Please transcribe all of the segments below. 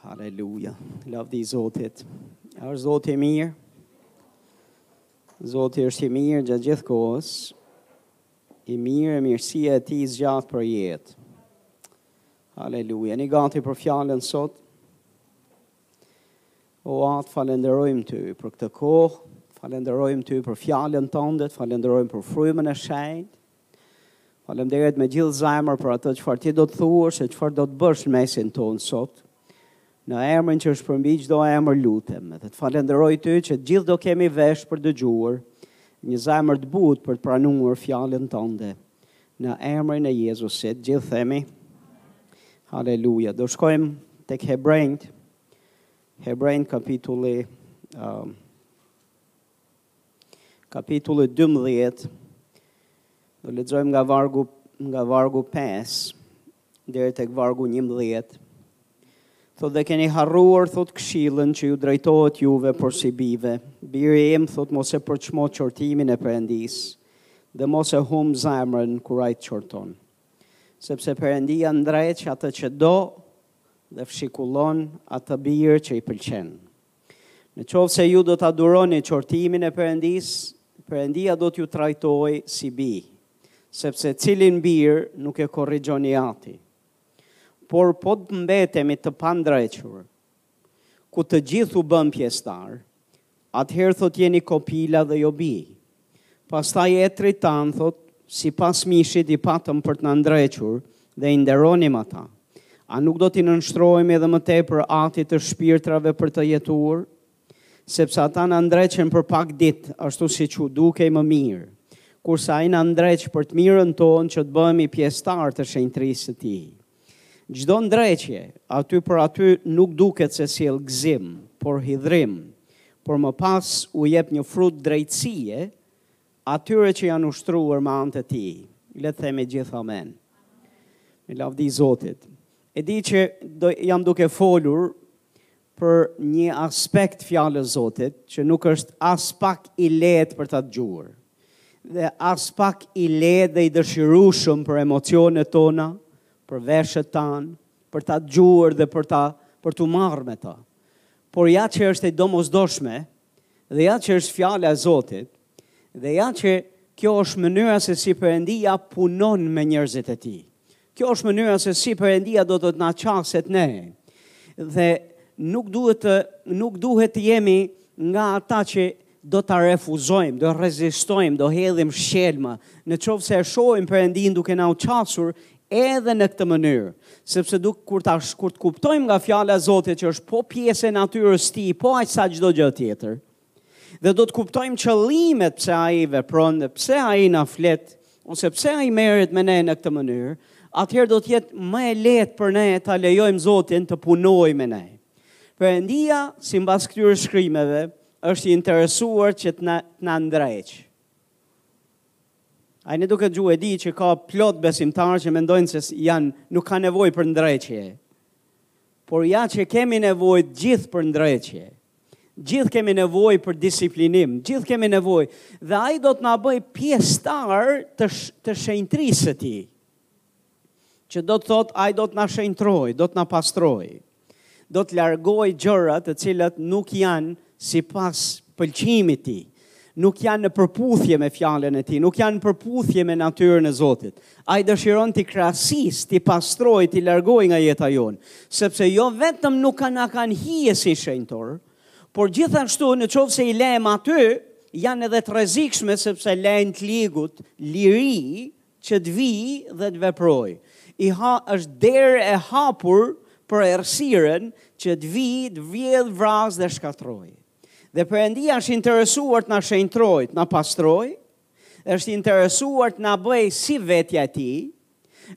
Haleluja. Lavdi Zotit. A është Zoti i mirë? Zoti është i mirë gjatë gjithë kohës. I mirë e mirësia e tij zgjat për jetë. Haleluja. Jeni gati për fjalën sot. O At, të falënderojmë ty për këtë kohë. Falënderojmë ty për fjalën tënde, të falënderojmë për frymën e shenjtë. Faleminderit me gjithë zemër për atë çfarë ti do të thuash e çfarë do të bësh në mesin tonë sot. Në emrin që është përmbi çdo emër lutem, dhe të falënderoj ty që të gjithë do kemi vesh për dëgjuar, një zemër të butë për të pranuar fjalën tënde. Në emrin e Jezusit, gjithë themi. Haleluja. Do shkojmë tek Hebrenjtë. Hebrenjtë kapitulli um, Kapitulli dymbëdhjetë, do lexojmë nga vargu, nga vargu 5, deri tek vargu njëmbëdhjetë. Thotë dhe keni harruar, thotë këshillën që ju drejtohet juve, porsi bijve. Biri im, thotë mos e përçmo qortimin e Perëndisë, dhe mos e humb zemrën kur ai të qorton. Sepse Perëndia ndreq atë që do, dhe fshikullon atë bir që i pëlqen. Në qoftë se ju do ta duroni qortimin e Perëndisë, Perëndia do t'ju trajtojë si bij, sepse cilin bir nuk e korrigjon i ati. Por po të mbeteni të pandrequr, ku të gjithë u bënë pjesëtarë, atëherë thotë jeni kopila dhe jo bij, Pastaj etërit tanë, thotë, sipas mishit i patëm për të na ndrequr dhe i nderonim ata. A nuk do t'i nënshtrohemi edhe më tepër Atit të shpirtrave për të jetuar? Sepse ata na ndreqnin për pak ditë, ashtu siç u dukej më mirë, kurse Ai na ndreq për të mirën tonë që të bëhemi pjesëtarë të shenjtërisë së Tij. Çdo ndreqje, aty për aty nuk duket se sjell gëzim, por hidhrim, por më pas u jep një frut drejtësie atyre që janë ushtruar me anë të tij. Le të themi gjithë amen. Me lavdi Zotit. E di që do, jam duke folur për një aspekt të fjalës së Zotit që nuk është aspak i lehtë për ta dëgjuar dhe aspak i lehtë dhe i dëshirueshëm për emocionet tona, për veshët tanë, për ta dëgjuar dhe për ta për t'u marrë me ta. Por ja që është e domosdoshme, Dhe ja që është fjala e Zotit, dhe ja që kjo është mënyra se si Perëndia punon me njerëzit e tij. Kjo është mënyra se si Perëndia do të na qaset ne. Dhe nuk duhet të nuk duhet të jemi nga ata që do ta refuzojmë, do rezistojmë, do hedhim shqelma. Në qoftë se e shohim Perëndinë duke na u qasur, Edhe në këtë mënyrë, sepse duk kur ta kur të kuptojmë nga fjala e Zotit që është po pjesë e natyrës së tij, po aq sa çdo gjë tjetër. Dhe do të kuptojmë qëllimet pse ai vepron dhe pse ai na flet, ose pse ai merret me ne në këtë mënyrë, atëherë do të jetë më e lehtë për ne ta lejojmë Zotin të punojë me ne. Perëndia, sipas këtyre shkrimeve, është i interesuar që të na, të na ndreqë. A jeni duke dëgju e di që ka plot besimtarë që mendojnë se janë nuk ka nevojë për ndreqje. Por ja që kemi nevojë gjithë për ndreqje. Gjithë kemi nevojë për disiplinim, gjithë kemi nevojë dhe ai do të na bëj pjesëtar të sh të shenjtërisë së tij. që do të thotë ai do të na shenjtrojë, do të na pastrojë. Do të largojë gjëra të cilat nuk janë sipas pëlqimit të tij nuk janë në përputhje me fjalën e tij, nuk janë në përputhje me natyrën e Zotit. Ai dëshiron t'i krasisë, t'i pastrojë, t'i largojë nga jeta jonë, sepse jo vetëm nuk na kanë hije si shenjtor, por gjithashtu në qoftë se i lëmë aty, janë edhe të rrezikshme sepse i lënë të ligut, liri, që të vijë dhe të veprojë. I ha, është derë e hapur për errësirën që të vijë, të vjedhë, vrasë dhe shkatërrojë. Dhe Perëndia është interesuar të na shenjtrojë, të na pastrojë, është interesuar të na bëjë si vetja e tij,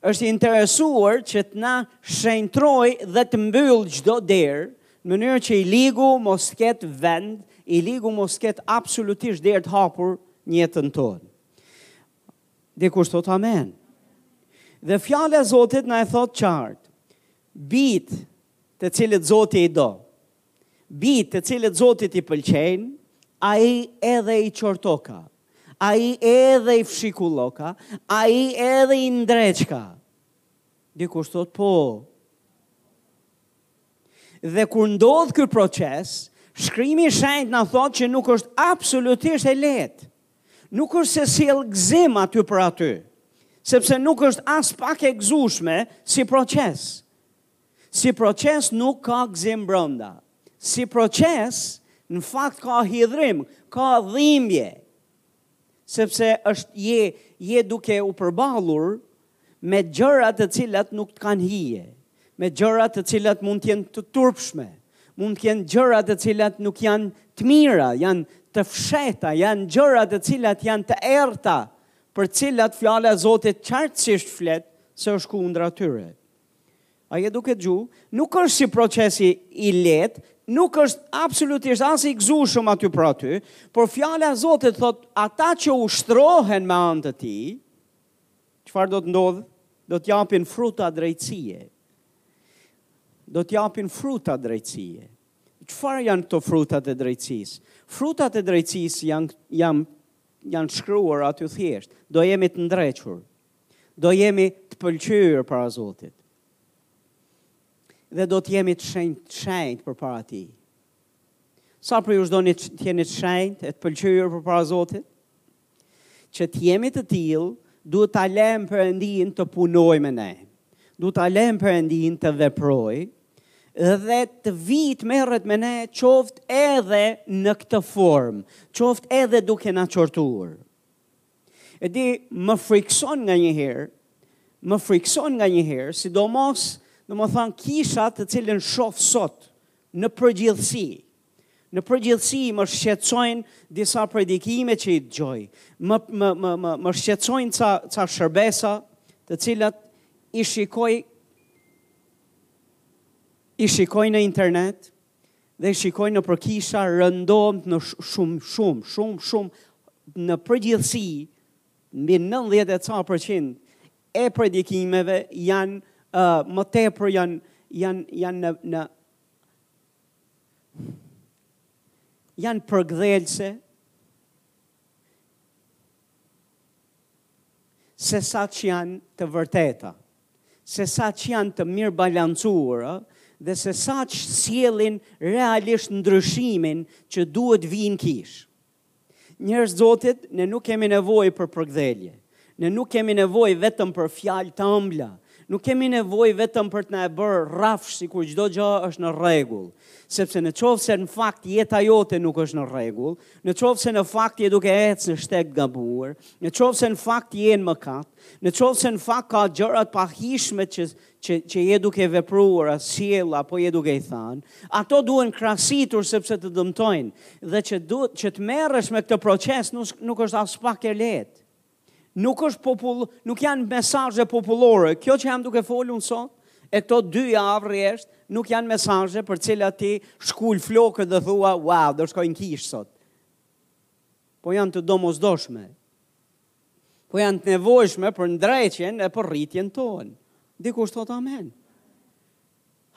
është interesuar që të na shenjtrojë dhe të mbyllë çdo derë, në mënyrë që i ligu mos të ketë vend, i ligu mos të ketë absolutisht derë të hapur në jetën tonë. Dikush thotë amen. Dhe fjala e Zotit na e thotë qartë. Bijtë të cilët Zoti i do. Bijtë të cilët Zotit i pëlqejnë, ai edhe i qortoka. Ai edhe i fshikulloka, ai edhe i ndreqka. Dikush thotë po. Dhe kur ndodh ky proces, shkrimi i shenjtë na thotë që nuk është absolutisht e lehtë. Nuk është se sjell gëzim aty për aty, sepse nuk është aspak e gëzueshme si proces. Si proces nuk ka gëzim brenda. Si proces në fakt ka hidhrim, ka dhimbje. Sepse është je je duke u përballur me gjëra të cilat nuk të kanë hije, me gjëra të cilat mund të jenë të turpshme, mund të jenë gjëra të cilat nuk janë të mira, janë të fshehta, janë gjëra të cilat janë të errta, për të cilat fjala e Zotit qartësisht flet se është kundra tyre. A je duke dëgju, nuk është si proces i lehtë, nuk është absolutisht as i gëzushëm aty për aty, por fjala e Zotit thotë ata që ushtrohen me anë të tij, Çfarë do të ndodhë? Do të japin fruta drejtësie. Do të japin fruta drejtësie. Çfarë janë këto frutat e drejtësisë? Frutat e drejtësisë janë janë janë shkruar aty thjesht. Do jemi të ndrequr. Do jemi të pëlqyer para Zotit. Dhe do të jemi të shenjtë, shenjtë përpara Tij. Sa prej jush doni të jeni të shenjtë e të pëlqyer përpara Zotit? Që të jemi të tillë, duhet ta lëmë Perëndinë të punojë me ne. Duhet ta lëmë Perëndinë të veprojë dhe të vijë të merret me ne qoftë edhe në këtë formë, qoftë edhe duke na qortur. E di, më frikëson nganjëherë, më frikëson nganjëherë, sidomos, domethënë, kisha të cilën shof sot, Në përgjithësi, në përgjithësi më shqetësojnë disa predikime që i dëgjoj. Më më më më, më shqetësojnë ca ca shërbesa, të cilat i shikoj i shikoj në internet dhe i shikoj nëpër kisha rëndom në shumë shumë shumë shumë në përgjithësi mbi 90 e ca përqind e predikimeve janë uh, më tepër janë janë janë në, në janë përkëdhelëse sesa që janë të vërteta, sesa që janë të mirëbalancuara dhe sesa që sjellin realisht ndryshimin që duhet të vijë në kishë. Njerëz të Zotit, ne nuk kemi nevojë për përkëdhelje. Ne nuk kemi nevojë vetëm për fjalë të ëmbla. Nuk kemi nevojë vetëm për të na e bërë rrafsh sikur çdo gjë është në rregull, sepse në qoftë se në fakt jeta jote nuk është në rregull, në qoftë se në fakt je duke ecë në shteg të gabuar, në qoftë se në fakt je në mëkat, në qoftë se në fakt ka gjëra të pahishme që që që je duke vepruar a sjell apo je duke i thënë, ato duhen krasitur sepse të dëmtojnë dhe që du që të merresh me këtë proces nuk, nuk është aspak e lehtë. Nuk është popull, nuk janë mesazhe popullore. Kjo që jam duke folur sot, e këto dy javë rresht, nuk janë mesazhe për të cilat ti shkul flokët dhe thua, wow, do shkoj në kishë sot. Po janë të domosdoshme. Po janë të nevojshme për ndreqjen e për rritjen tonë. Dikush thotë amen.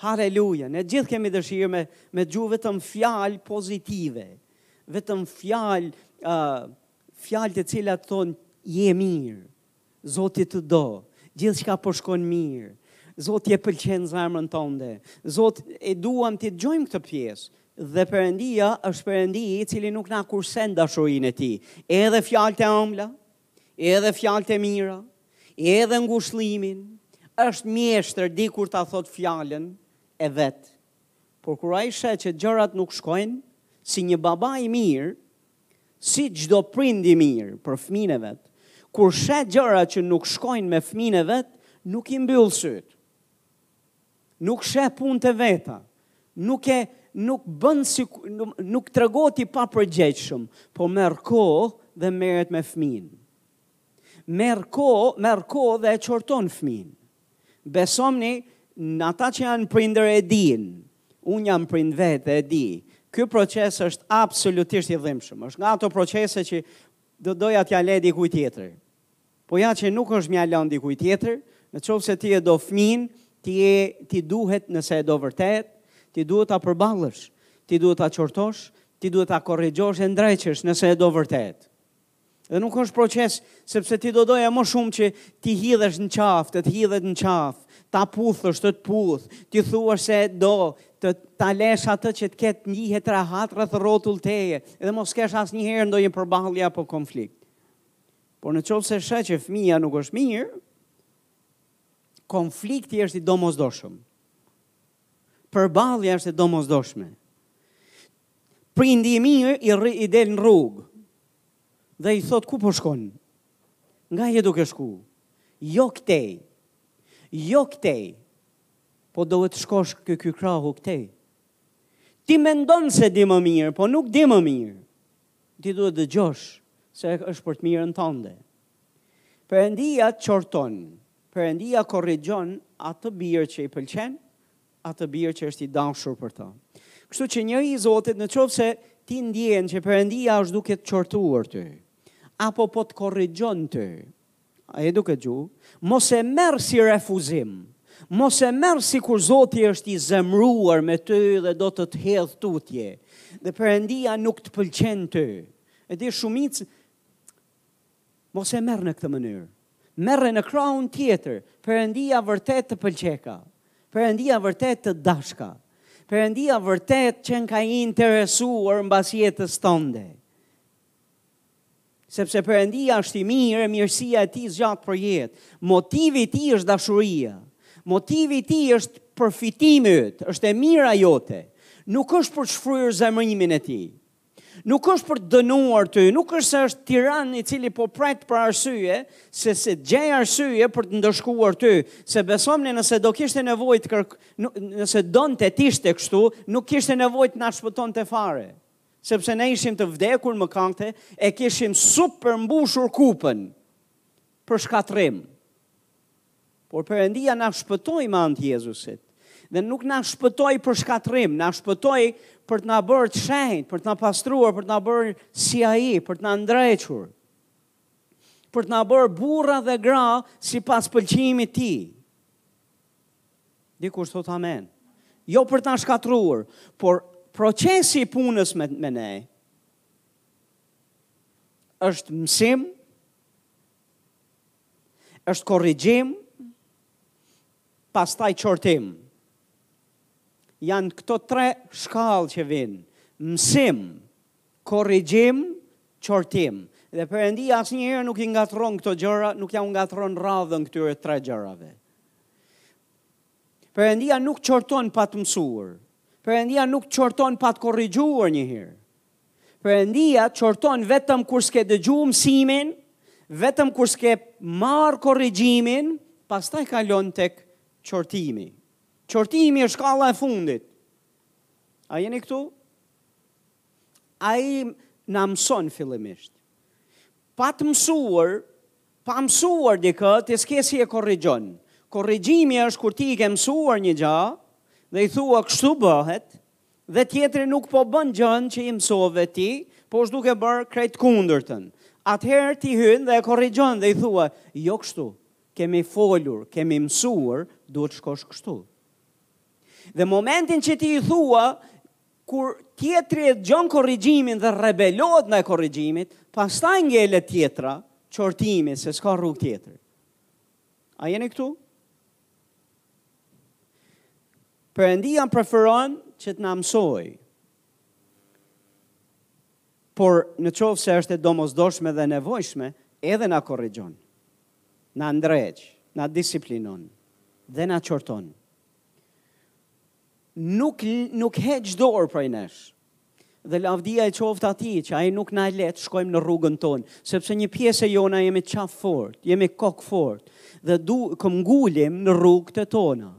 Haleluja, ne gjithë kemi dëshirë me, me dëgju vetëm fjalë pozitive, vetëm fjalë, uh, fjalë të cilat thonë je mirë, Zoti të do, gjithçka po shkon mirë, Zoti e pëlqen zemrën tënde, Zoti e duam të dëgjojmë këtë pjesë, Dhe Perëndia është Perëndi i cili nuk na kursen dashurinë e tij. Edhe fjalët e ëmbla, edhe fjalët e mira, edhe ngushëllimin, është mjeshtër di kur ta thotë fjalën e vet. Por kur ai sheh që gjërat nuk shkojnë si një baba i mirë, si çdo prind i mirë për fëmijën e vet, kur sheh gjëra që nuk shkojnë me fëmijën e vet, nuk i mbyll sytë. Nuk sheh punët e veta. Nuk e nuk bën si nuk tregohet i papërgjegjshëm, po merr kohë dhe merret me fëmijën. Merr kohë, merr kohë dhe e qorton fëmijën. Besomni, në ata që janë prindër e din, unë jam prind vetë e di, ky proces është absolutisht i dhimbshëm, është nga ato procese që do doja t'ja le dikuj tjetri. Po ja që nuk është me ja lënë dikujt tjetër, në qoftë se ti e do fëmijën, ti e ti duhet nëse e do vërtet, ti duhet ta përballësh, ti duhet ta qortosh, ti duhet ta korrigjosh e ndreqesh nëse e do vërtet. Dhe nuk është proces, sepse ti do doja më shumë që t'i hidhesh në qafë, të të hidhet në qafë, ta puthësh, të të puth, t'i thuash se e do, të ta lesh atë që të ketë ndihet rahat rreth rrotull teje, dhe mos kesh asnjëherë ndonjë përballje apo konflikt. Por në qoftë se sheh që fëmija nuk është mirë, konflikti është i domosdoshëm. Përballja është e domosdoshme. Prindi i mirë i, rri, i del në rrugë dhe i thotë ku po shkon? Nga je duke shku? Jo këtej. Jo këtej. Po duhet shkosh ke ky krahu këtej. Ti mendon se di më mirë, po nuk di më mirë. Ti duhet të dëgjosh se është për të mirën tënde. Perëndia qorton, Perëndia korrigjon atë bir që i pëlqen, atë bir që është i dashur për të. Kështu që njeri i Zotit, në qoftë se ti ndjen që Perëndia është duke të qortuar ty, apo po të korrigjon ty, Apo është duke të gjyku, mos e merr si refuzim. Mos e merr sikur Zoti është i zemruar me ty dhe do të të hedh tutje. Dhe Perëndia nuk të pëlqen ty. E di shumicë, mos e merr në këtë mënyrë. Merre në krahun tjetër, Perëndia vërtet të pëlqeka. Perëndia vërtet të dashka. Perëndia vërtet qenka i interesuar mbas jetës tënde. Sepse Perëndia është i mirë, mirësia e tij zgjat përjetë. Motivi i tij është dashuria. Motivi i tij është përfitimi yt, është e mira jote. Nuk është për të shfryrë zemërimin e tij. Nuk është për të dënuar ty, nuk është se është tiran i cili po pret për arsye, se si të gjejë arsye për të ndëshkuar ty, se besomni nëse do kishte nevojë të kërk, nëse donte të ishte kështu, nuk kishte nevojë të na shpëtonte fare. Sepse ne ishim të vdekur në mëkate, e kishim supermbushur kupën për shkatërrim. Por Perëndia na shpëtoi me anë të Jezusit. Dhe nuk na shpëtoi për shkatërrim, na shpëtoi për të na bërë të shenjtë, për të na pastruar, për të na bërë si ai, për të na ndrequr, për të na bërë burra dhe gra sipas pëlqimit të tij. Dikush thotë amen. Jo për të na shkatërruar, por procesi i punës me, me ne është mësim, është korrigjim, pastaj qortim. Janë këto tre shkallë që vinë, mësim, korrigjim, qortim. Dhe Perëndia asnjëherë nuk i ngatërron këto gjëra, nuk ia ngatërron radhën këtyre tre gjërave. Perëndia nuk qorton pa të mësuar. Perëndia nuk qorton pa të korrigjuar një herë. Perëndia qorton vetëm kur s'ke dëgjuar mësimin, vetëm kur s'ke marrë korrigjimin, pastaj kalon tek qortimi. Qortimi është shkalla e fundit. A jeni këtu? Ai na mëson fillimisht. Pa të mësuar, Pa mësuar dikë, ti s'ke si e korrigjon. Korrigjimi është kur ti i ke mësuar një gjë dhe i thua kështu bëhet dhe tjetri nuk po bën gjënë që i mësove ti, po është duke bërë krejt të kundërtën. Atëherë ti hyn dhe e korrigjon dhe i thua, jo kështu, kemi folur, kemi mësuar, duhet të shkosh kështu. Dhe momentin që ti i thua, Kur tjetri e dëgjon korrigjimin dhe rebelohet ndaj korrigjimit, pastaj ngelet tjetra, qortimi se s'ka rrugë tjetër. A jeni këtu? Perëndia preferon që të na mësojë. Por në qoftë se është e domosdoshme dhe e nevojshme, edhe na korrigjon. Na ndreq, na disiplinon dhe na qorton. Nuk nuk heq dorë prej nesh. Dhe lavdia i qoftë atij që ai nuk na le të shkojmë në rrugën tonë, sepse një pjesë e jona jemi qafëfortë, jemi kokëfortë dhe këmbëngulim në rrugët tona.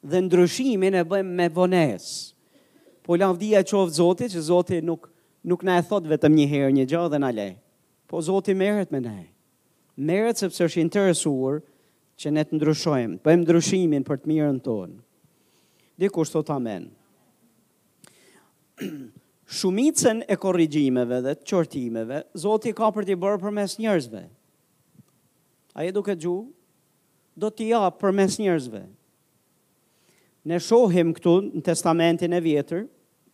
Dhe ndryshimin e bëjmë me vonesë. Po lavdia i qoftë Zotit që Zoti nuk nuk na e thotë vetëm një herë një gjë dhe na le. Po Zoti merret me ne. Merret sepse është i interesuar Që ne të ndryshojmë, të bëjmë ndryshimin për të mirën tonë. Dikush thotë amen. Shumicën e korrigjimeve dhe të qortimeve, Zoti ka për t'i bërë përmes njerëzve. A je duke dëgju, do t'i japë përmes njerëzve. Ne shohim këtu në Testamentin e Vjetër,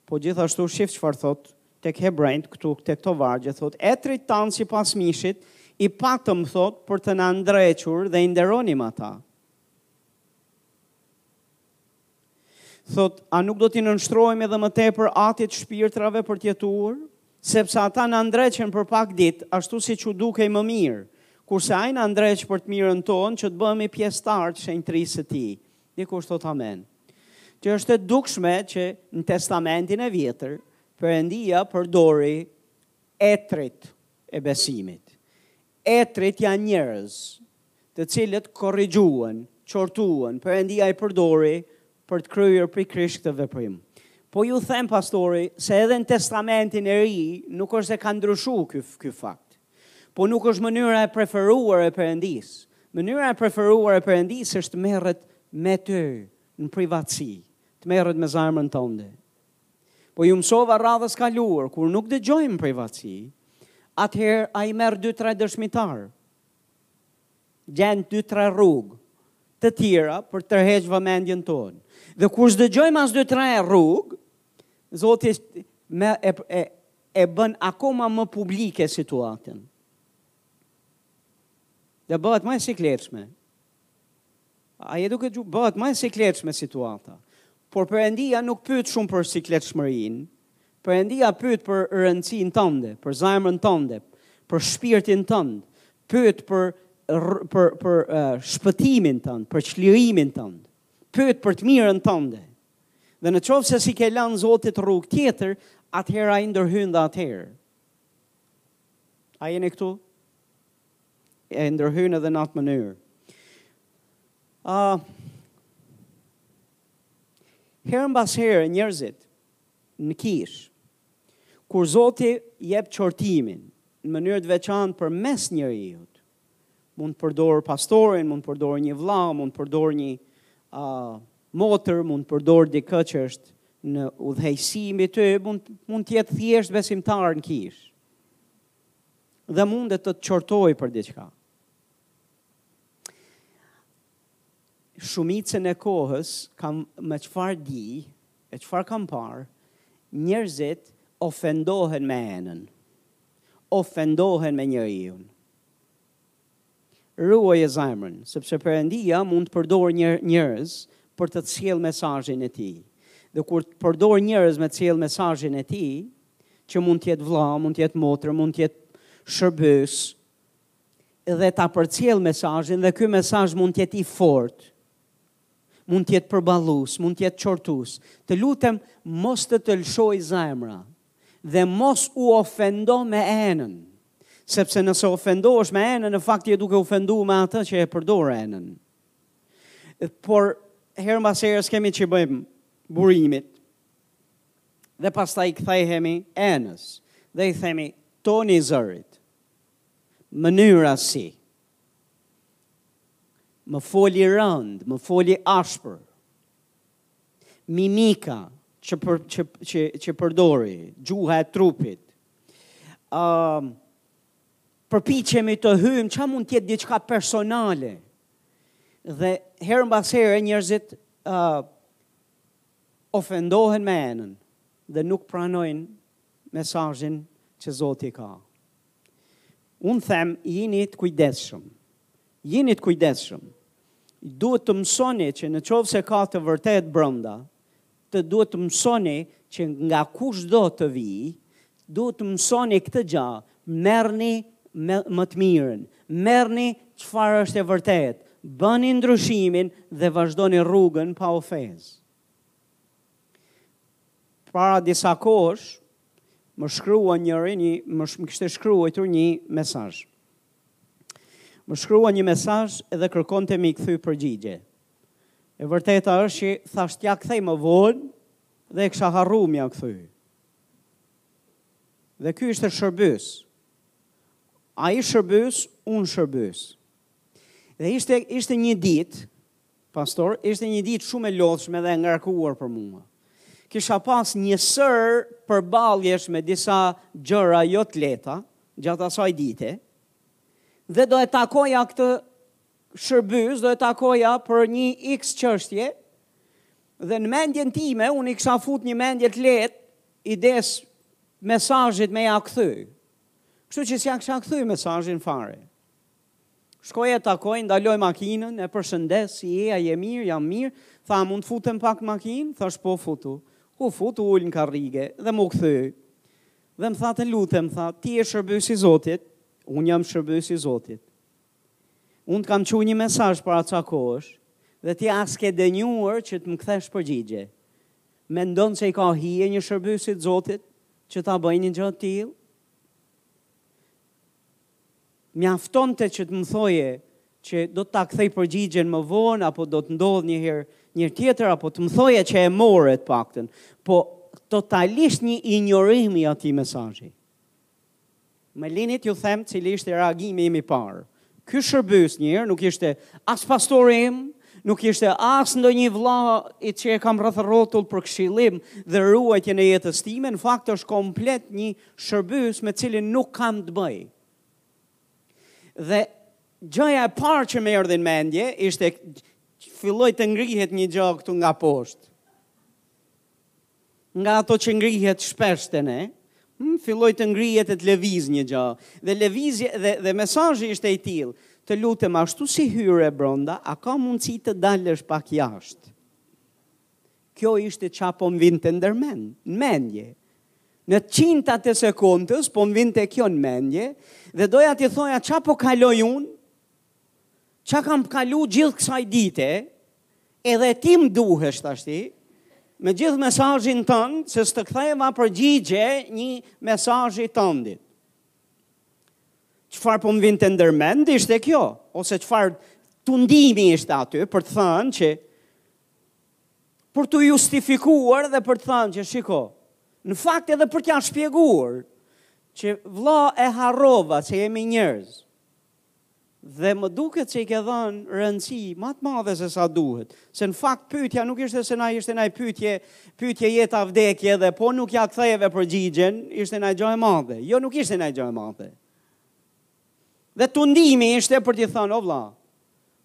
po gjithashtu shif çfarë thotë tek Hebrenjtë këtu tek këto vargje thotë etërit tanë sipas mishit i patëm thotë për të na ndrequr dhe i nderonim ata. Thotë, a nuk do t'i nënshtrohemi edhe më tepër Atit të shpirtrave për të jetuar? Sepse ata na ndreqën për pak ditë, ashtu siç u dukej më mirë, kurse Ai na ndreq për të mirën tonë, që të bëhemi pjesëtarë të shenjtërisë së Tij. Dikush thotë amen. Kjo është e dukshme që në Testamentin e Vjetër, Perëndia përdori etërit e besimit. Etërit janë njerëz, të cilët korrigjuan, qortuan, Perëndia i përdori për të kryer pikërisht këtë veprim. Po ju them pastori, se edhe në Testamentin e Ri nuk është se ka ndryshuar ky ky fakt. Po nuk është mënyra e preferuar e Perëndisë. Mënyra e preferuar e Perëndisë është të merret me ty në privatësi, të merret me zemrën tënde. Po ju mësova radhës kaluar, kur nuk dëgjojmë privatësi, atëherë ai merr dy tre dëshmitarë. Gjen dy tre rrugë të tjera për të tërhequr vëmendjen tonë. Dhe kur s'dëgjojmë as dy tre rrugë, Zoti e, e, e bën akoma më publike situatën. Dhe bëhet më e sikletshme. A je duke dëgju, bëhet më e sikletshme situata. Por Perëndia nuk pyet shumë për sikletshmërinë. Perëndia pyet për rëndësinë tënde, për zemrën tënde, për shpirtin tënd, pyet për për për uh, shpëtimin tënd, për çlirimin tënd. Pyet për të mirën tënde. Dhe në qoftë se s'i ke lanë Zotit rrugë tjetër, atëherë ai ndërhyn dhe atëherë. A jeni këtu? E ndërhyn edhe në atë mënyrë. A, herë mbas here njerzit në kish, kur Zoti jep qortimin në mënyrë të veçantë përmes njeriut, mund të përdorë pastorin, mund të përdorë një vlla, mund të përdorë një a, motër, mund të përdorë dikë që është në udhëheqësi me ty, mund, mund të jetë thjesht besimtar në kish. dhe mundet të të qortojë për diçka. Shumicën e kohës, kam, me çfarë di, e çfarë kam parë, njerëzit ofendohen me enën, ofendohen me njeriun. Ruaje zemrën, sepse Perëndia mund të përdorë njerëz për të sjellë mesazhin e Tij. Dhe kur të përdorë njerëz me të sjell mesazhin e Tij, që mund të jetë vëlla, mund të jetë motër, mund të jetë shërbyes, dhe ta përcjell mesazhin dhe ky mesazh mund të jetë i fortë, Mund të jetë përballues, mund të jetë qortues. Të lutem mos të të lëshojë zemra dhe mos u ofendo me enën. Sepse nëse ofendohesh me enën, në fakt je duke ofenduar me atë që e përdor enën. Por herë mbas here s'kemi ç'i bëjmë burimit dhe pastaj i kthehemi enës dhe i themi toni i zërit mënyra si Më foli rëndë, më foli ashpër. Mimika që për, që që që përdori, gjuha e trupit. Ëm uh, përpiqemi të hyjmë çka mund të jetë diçka personale. Dhe herë mbas here njerëzit ë uh, ofendohen me enën dhe nuk pranojnë mesazhin që Zoti ka. Unë them jini të kujdesshëm. Jini të kujdesshëm. Duhet të mësoni që në qoftë se ka të vërtetë brënda, të duhet të mësoni që nga kush do të vijë, duhet të mësoni këtë gja, merrni me, më të mirën, merrni çfarë është e vërtetë, bëni ndryshimin dhe vazhdoni rrugën pa ofezë. Para disa kohësh, Më shkrua njëri, një, më, më kishte shkruajtur një mesazh. Më shkrua një mesazh dhe kërkonte m'i kthy përgjigje. E vërteta është që thash t'ia kthej më vonë dhe e kisha harru m'ia kthy. Dhe ky ishte shërbys. Ai shërbys, unë shërbys. Dhe ishte, ishte një ditë, Pastor, ishte një ditë shumë e lodhshme dhe e ngarkuar për mua. Kisha pas një sërë përballjesh me disa gjëra jo të lehta, gjatë asaj dite, dhe do e takoja këtë shërbyes, do e takoja për një x çështje, dhe në mendjen time, unë i kisha fut një mendje të lehtë, idesë mesazhit me ja kthy. Kështu që s'ja kisha kthy mesazhin fare. Shkoj e takoj, ndaloj makinën, e përshëndes, si je, a je mirë, jam mirë, tha a mund të futem pak në makinë, thash po, futu. U fut, u ul në karrige dhe m'u kthy. Dhe më tha të lutem, tha, ti je shërbyes i Zotit, unë jam shërbyes i Zotit. Unë të kam çu një mesazh para ca kohësh dhe ti as s'ke denjuar që të më kthesh përgjigje. Mendon se i ka hije një shërbyesi të Zotit që ta bëjë një gjë të tillë? Mjaftonte që të më thoje që do të ta kthej përgjigjen më vonë apo do të ndodhë një herë tjetër apo të më thoje që e more të paktën, po totalisht një injorim i atij mesazhi. Më lini t'ju them cili ishte reagimi im i parë. Ky shërbyes një herë nuk ishte as pastori im, nuk ishte as ndonjë vëlla i që e kam rreth rrotull për këshillim dhe ruajtjen e jetës time, në fakt është komplet një shërbyes me cilin nuk kam të bëj. Dhe gjëja e parë që më erdhi në mendje, ishte filloi të ngrihet një gjë këtu nga poshtë. Nga ato që ngrihet shpesh te ne, hmm, filloi të ngrihet e të lëvizë një gjë. Dhe lëvizje dhe, dhe mesazhi ishte i tilë, të lutem ashtu si hyre bronda, a ka mundësi të dalësh pak jashtë? Kjo ishte ça po më vinte ndër mend, në mendje. Në qindta të sekundës po më vinte kjo në mendje dhe doja t'i thoja ça po kaloj unë, ça kam kalu gjithë kësaj dite, edhe ti më duhesh tashti, me gjithë mesazhin tënd, se s'të ktheva përgjigje një mesazhit tëndit. Çfarë po më vinte ndër mend, ishte kjo, ose çfarë tundimi ishte aty, për të thënë që për t'u justifikuar dhe për të thënë që shiko, në fakt edhe për t'ja shpjeguar që vlla e harrova se jemi njerëz. Dhe më duket se i ke dhënë rëndësi më të madhe se sa duhet, se në fakt pyetja nuk ishte se na ishte na pyetje, pyetje jetë a vdekje dhe po nuk ja ktheve përgjigjen, ishte na gjë e madhe. Jo nuk ishte na gjë e madhe. Dhe tundimi ishte për t'i thënë o vlla.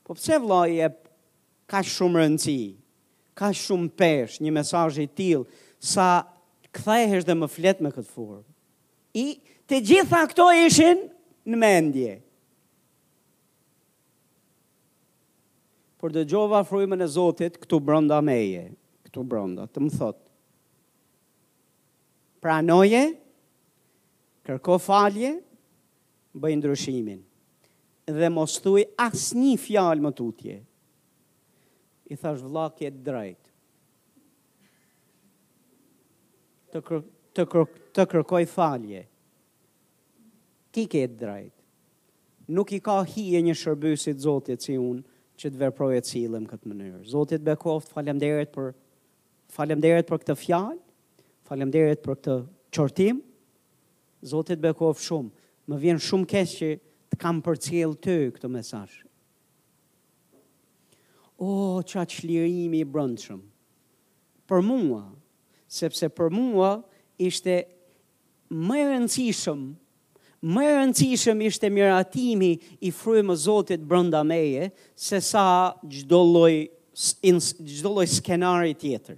Po pse vlla i jep Kaq shumë rëndësi, kaq shumë peshë një mesazhi i tillë sa kthehesh dhe më flet me këtë formë. Të gjitha këto ishin në mendje. Por dëgjova frymën e Zotit këtu brënda meje, këtu brënda, të më thot. Pranoje, kërko falje, Bëj ndryshimin dhe mos thuaj asnjë fjalë më tutje. I thash vëlla ke të drejt. Të kër, të kër, të kërkoj falje. Ti ke të drejt. Nuk i ka hije një shërbyesi të Zotit si unë që të veproj e sillem në këtë mënyrë. Zoti të bekoft, falemderit për, falemderit për këtë fjalë, falemderit për këtë qortim, Zoti të bekoftë shumë. Më vjen shumë keq që të kam përcjellë ty këtë mesazh. O, ça çlirimi i brëndshëm. Për mua, sepse për mua ishte më e rëndësishëm Më e rëndësishëm ishte miratimi i frymës së Zotit brënda meje, sesa çdo lloj, çdo lloj skenari tjetër.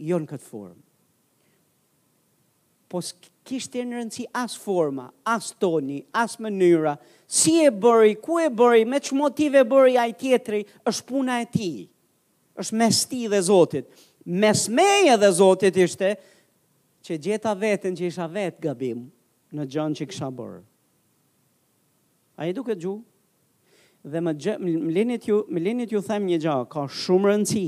jo në këtë formë. Po s'kishte rëndësi as forma, as toni, as mënyra, si e bëri, ku e bëri, me ç'motive e bëri ai tjetri, është puna e tij, është mes tij dhe Zotit. Mes meje dhe Zotit ishte që gjeta veten që isha vetë gabim në gjënë që kisha bërë. A jeni duke dëgju? Dhe më, gjë, më lini t'ju, më lini t'ju them një gjë, ka shumë rëndësi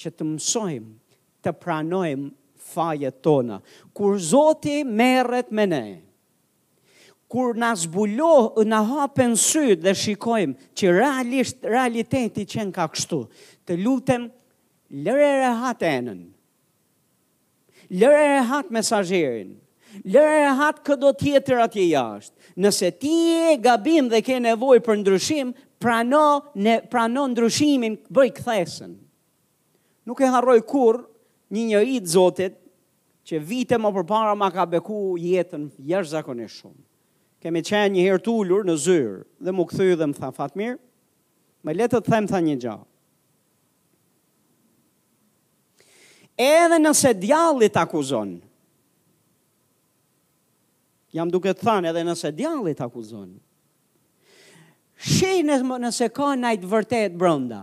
që të mësojmë të pranojmë fajet tona. Kur Zoti merret me ne, kur na zbulon, na hapen sytë dhe shikojmë që realisht realiteti qenka kështu. Të lutem, lëre rehat enën. Lëre rehat mesazherin. Lëre rehat këdo tjetër atje jashtë. Nëse ti je gabim dhe ke nevojë për ndryshim, prano, prano ndryshimin, bëj kthesën. Nuk e harroj kurrë një njeri të Zotit që vite më përpara ma ka beku jetën jashtëzakonisht shumë. Kemi qenë një herë t'ulur në zyrë dhe m'u kthy dhe më tha Fatmir, më le të të them tha një gja. Edhe nëse djalli të akuzon, jam duke të thanë edhe nëse djalli të akuzon, shih nëse ka naj të vërtet brënda,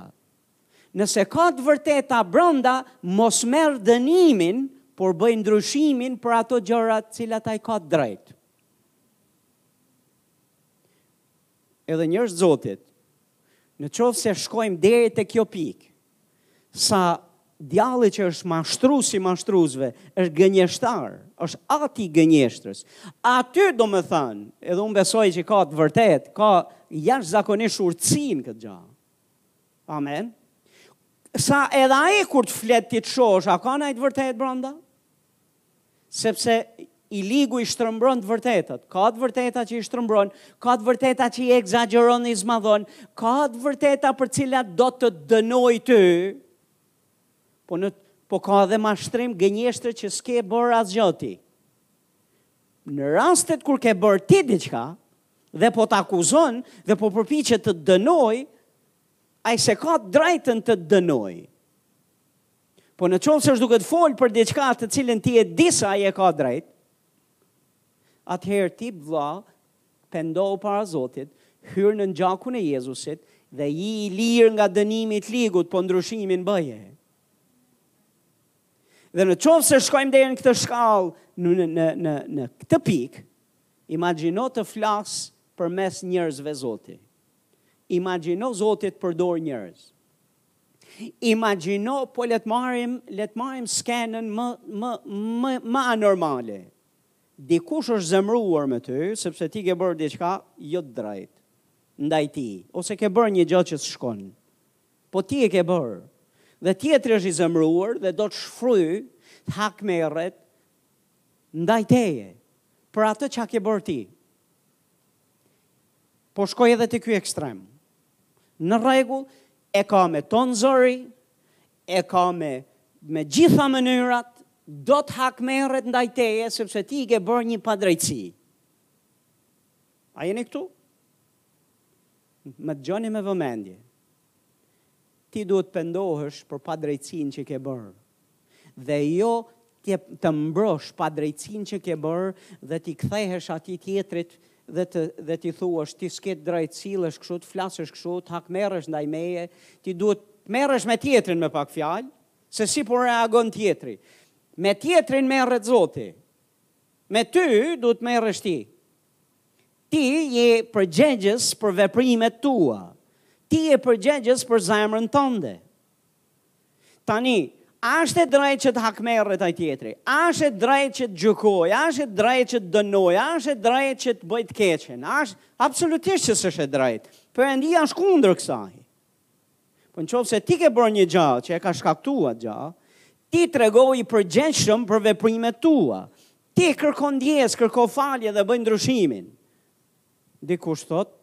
nëse ka të vërteta brënda, mos merr dënimin, por bëj ndryshimin për ato gjëra të cilat ai ka të drejt. Edhe njerëz të Zotit. Në qoftë se shkojmë deri te kjo pikë, sa djalli që është mashtrusi i mashtrusve, është gënjeshtar, është ati i gënjeshtrës. Aty domethënë, edhe unë besoj që ka të vërtetë, ka jashtëzakonisht urtësi në këtë gja. Amen. Sa edhe ai kur të flet ti të shohësh, a ka naj të vërtetë branda? Sepse i ligu i shtrembëron të vërtetat. Ka të vërteta që i shtrembëron, ka të vërteta që i ekzagjeron i zmadhon, ka të vërteta për të cilat do të dënojë ty, po, në, po ka dhe mashtrim gënjeshtër që s'ke bërë asgjo ti. Në rastet kur ke bërë ti diçka, dhe po të akuzon, dhe po përpiqet të dënojë, ai s'e ka të drejtën të dënojë. Po në qoftë se është duke të folur për diçka të cilën ti e di se ai e ka drejt, atëherë ti vla, pendohu para Zotit, hyr nën gjakun e Jezusit dhe ji i lirë nga dënimi i të ligut, po ndryshimin bëje. Dhe në qoftë se shkojmë deri në këtë shkallë, në, në, në, në, në këtë pikë, imagjino të flasë përmes njerëzve Zoti. Imagjino Zoti të përdorë njerëz. Imagjino, po le të marrim, le të marrim skenën më më më më anormale. Dikush është zemëruar me ty, sepse ti ke bërë diçka jo të drejtë ndaj tij, ose ke bërë një gjë që s'shkon. Po ti e ke bërë. Dhe tjetri është i zemëruar dhe do të shfryjë të hakmerret ndaj teje për atë që ke bërë ti. Po shkoj edhe te ky ekstrem. Në rregull, e ka me ton zëri, e ka me me gjitha mënyrat, do të hakmerret ndaj teje sepse ti i ke bërë një padrejtësi. A jeni këtu? Më dëgjoni me vëmendje. Ti duhet të pendohesh për padrejtësinë që ke bërë dhe jo të mbrosh padrejtësinë që ke bërë dhe t'i kthehesh atij tjetrit dhe të dhe t'i thuash ti s'ke të drejtë të sillesh kështu, të flasësh kështu, të hakmerresh ndaj meje, ti duhet të merresh me tjetrin me pak fjalë, se si po reagon tjetri. Me tjetrin merret Zoti. Me ty duhet të merresh ti. Ti je përgjegjës për veprimet e tua. Ti je përgjegjës për zemrën tënde. Tani, a është e drejtë që të hakmerret ai tjetri? A është e drejtë që të gjykojë? A është e drejtë që të dënojë? A është e drejtë që të bëjë të keqen? A është absolutisht që s'është e drejtë. Perëndia është kundër kësaj. Po në qoftë se ti ke bërë një gja që e ka shkaktu atë gja, ti tregohu i përgjegjshëm për veprimet tua. Ti kërko ndjesë, kërko falje dhe bëj ndryshimin. Dikush thotë,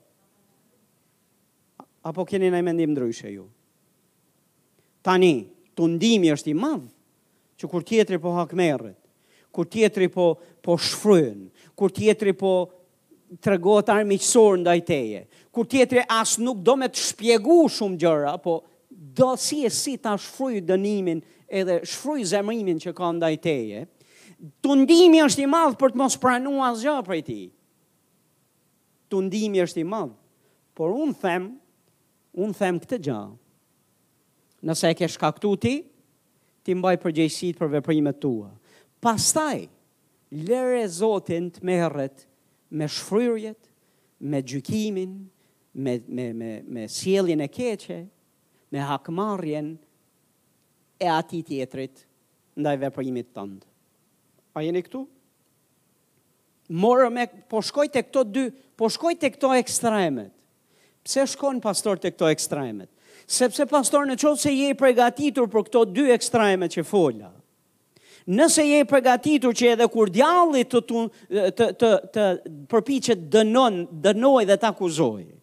apo keni naj mendim ndryshe ju? Tani, tundimi është i madh, që kur tjetri po hakmerret, kur tjetri po, po shfryn, kur tjetri po tregohet armiqësor ndaj teje, kur tjetri as nuk do me t'shpjegu shumë gjëra, po do si e si ta shfryj dënimin edhe shfryj zemrimin që ka ndaj teje, tundimi është i madh për të mos pranu asgja prej tij. Tundimi është i madh. Por unë them, unë them këtë gjë. Nëse e ke shkaktu ti, ti mbaj përgjegjësitë për veprimet tua. Pastaj, lëre Zotin të merret me shfryrjet, me gjykimin, me, me, me, me sjelljen e keqe, me hakmarrjen e atij tjetrit ndaj veprimit tënd. A jeni këtu? Mor me, po shkoj te këto dy, po shkoj te këto ekstremet. Pse shkon pastor te këto ekstremet? Sepse pastor në qoftë se je i përgatitur për këto dy ekstremet që fola, nëse je i përgatitur që edhe kur djalli të, të, të, të, të përpiqet dënon, dënojë dhe të akuzojë,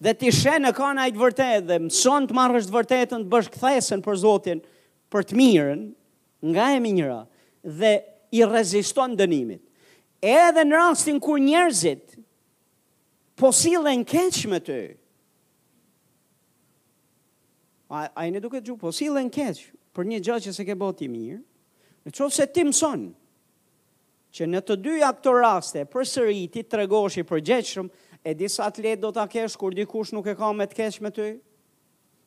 dhe ti sheh në ka naj të vërtetë dhe mëson të marrësh të vërtetën të bësh kthesën për Zotin për të mirën, nga e mira, dhe i reziston dënimit. Edhe në rastin kur njerëzit Po sillen keq me ty. A, a jeni duke dëgju, po sillen keq për një gjë që s'e ke bo ti mirë. Në qoftë se ti mëson, që në të dyja këto raste, përsëri ti tregohesh i përgjegjshëm, e di sa të lehtë do ta kesh kur dikush nuk e ka me të keq me ty,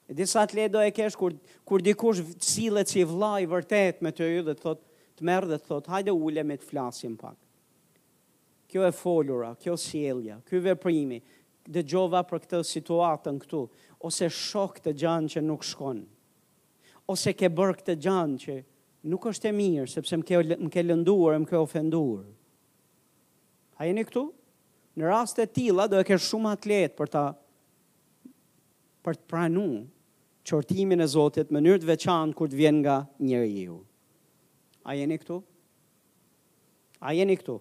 e di sa të lehtë do e kesh kur, kur dikush sillet si vlla i vërtetë me ty dhe të thotë, të merr dhe të thotë, hajde ulemi të flasim pak. Kjo e folura, kjo sjellja, ky veprimi, dëgjova për këtë situatën këtu, ose shoh këtë gjanë që nuk shkon. Ose ke bërë këtë gjanë që nuk është e mirë, sepse më ke, më ke lënduar e më ke ofenduar. A jeni këtu? Në raste të tilla do e ke shumë më të lehtë për ta për të pranu qortimin e Zotit në mënyrë të veçantë kur të vjen nga njeriu. A jeni këtu? A jeni këtu?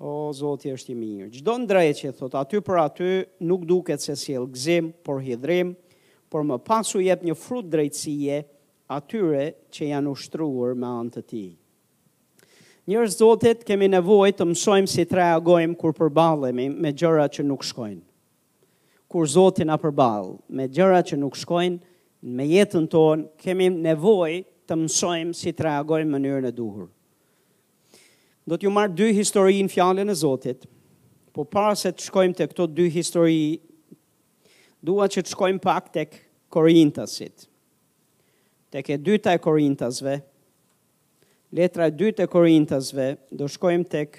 O, Zoti është i mirë. Çdo ndreqje, thotë, aty për aty, nuk duket se sjell gëzim, por hidhrim, por më pas u jep një frut drejtësie atyre që janë ushtruar me anë të tij. Njerëz të Zotit, kemi nevojë të mësojmë si të reagojmë kur përballemi me gjëra që nuk shkojnë. Kur Zoti na përballë me gjëra që nuk shkojnë me jetën tonë, kemi nevojë të mësojmë si të reagojmë në mënyrën e duhur. Do t'ju marr dy histori në fjalën e Zotit. Po para se të shkojmë te këto dy histori, dua që të shkojmë pak tek Korintasit. Tek e dyta e Korintasve, letra e dytë e Korintasve, do shkojmë tek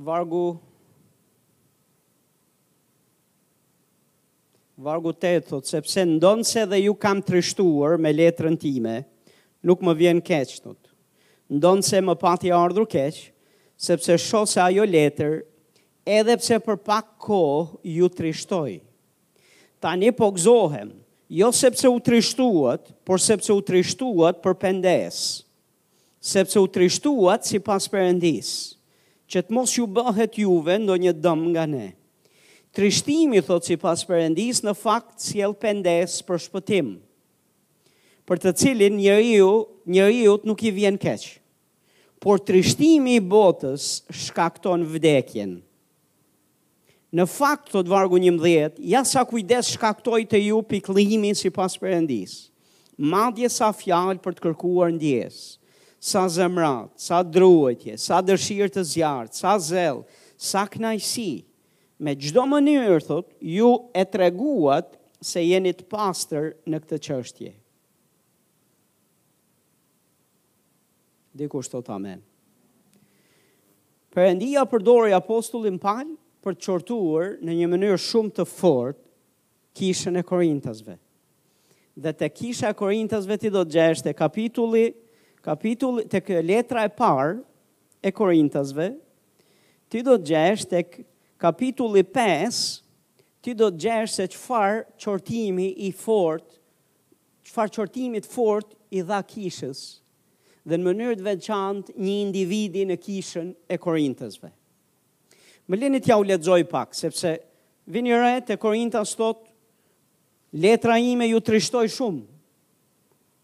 Vargu Vargu 8 thot sepse ndonëse edhe ju kam trishtuar me letrën time, nuk më vjen keq thot. Ndonëse më pati ardhur keq, sepse shoh se ajo letër edhe pse për pak kohë ju trishtoi. Tani po gëzohem, jo sepse u trishtuat, por sepse u trishtuat për pendesë. Sepse u trishtuat sipas Perëndisë, që të mos ju bëhet juve ndonjë dëm nga ne. Trishtimi, thotë sipas Perëndisë, në fakt sjell pendesë për shpëtim, për të cilin njeriu, njeriut nuk i vjen keq. Por trishtimi i botës shkakton vdekjen. Në fakt, thotë vargu njëmbëdhjetë, ja sa kujdes shkaktoi te ju pikëllimi sipas Perëndisë. Madje sa fjalë për të kërkuar ndjesë, sa zemëratë, sa druajtje, sa dëshirë të zjarrtë, sa zell, sa kënaqësi. Me çdo mënyrë, thotë, ju e treguat se jeni të pastër në këtë çështje. Dikush thotë amen. Perëndia përdori apostullin Pal për të qortuar në një mënyrë shumë të fortë kishën e Korintasve. Dhe te kisha e Korintasve ti do të gjesh te kapitulli, kapitulli te letra e parë e Korintasve, ti do të gjesh te kapitulli 5, ti do të gjesh se çfarë qortimi i fortë çfarë qortimi të fortë i dha kishës dhe në mënyrë të veçantë një individi në kishën e Korintësve. Më leni t'jua lexoj pak, sepse vini re te Korintas thot letra ime ju trishtoi shumë.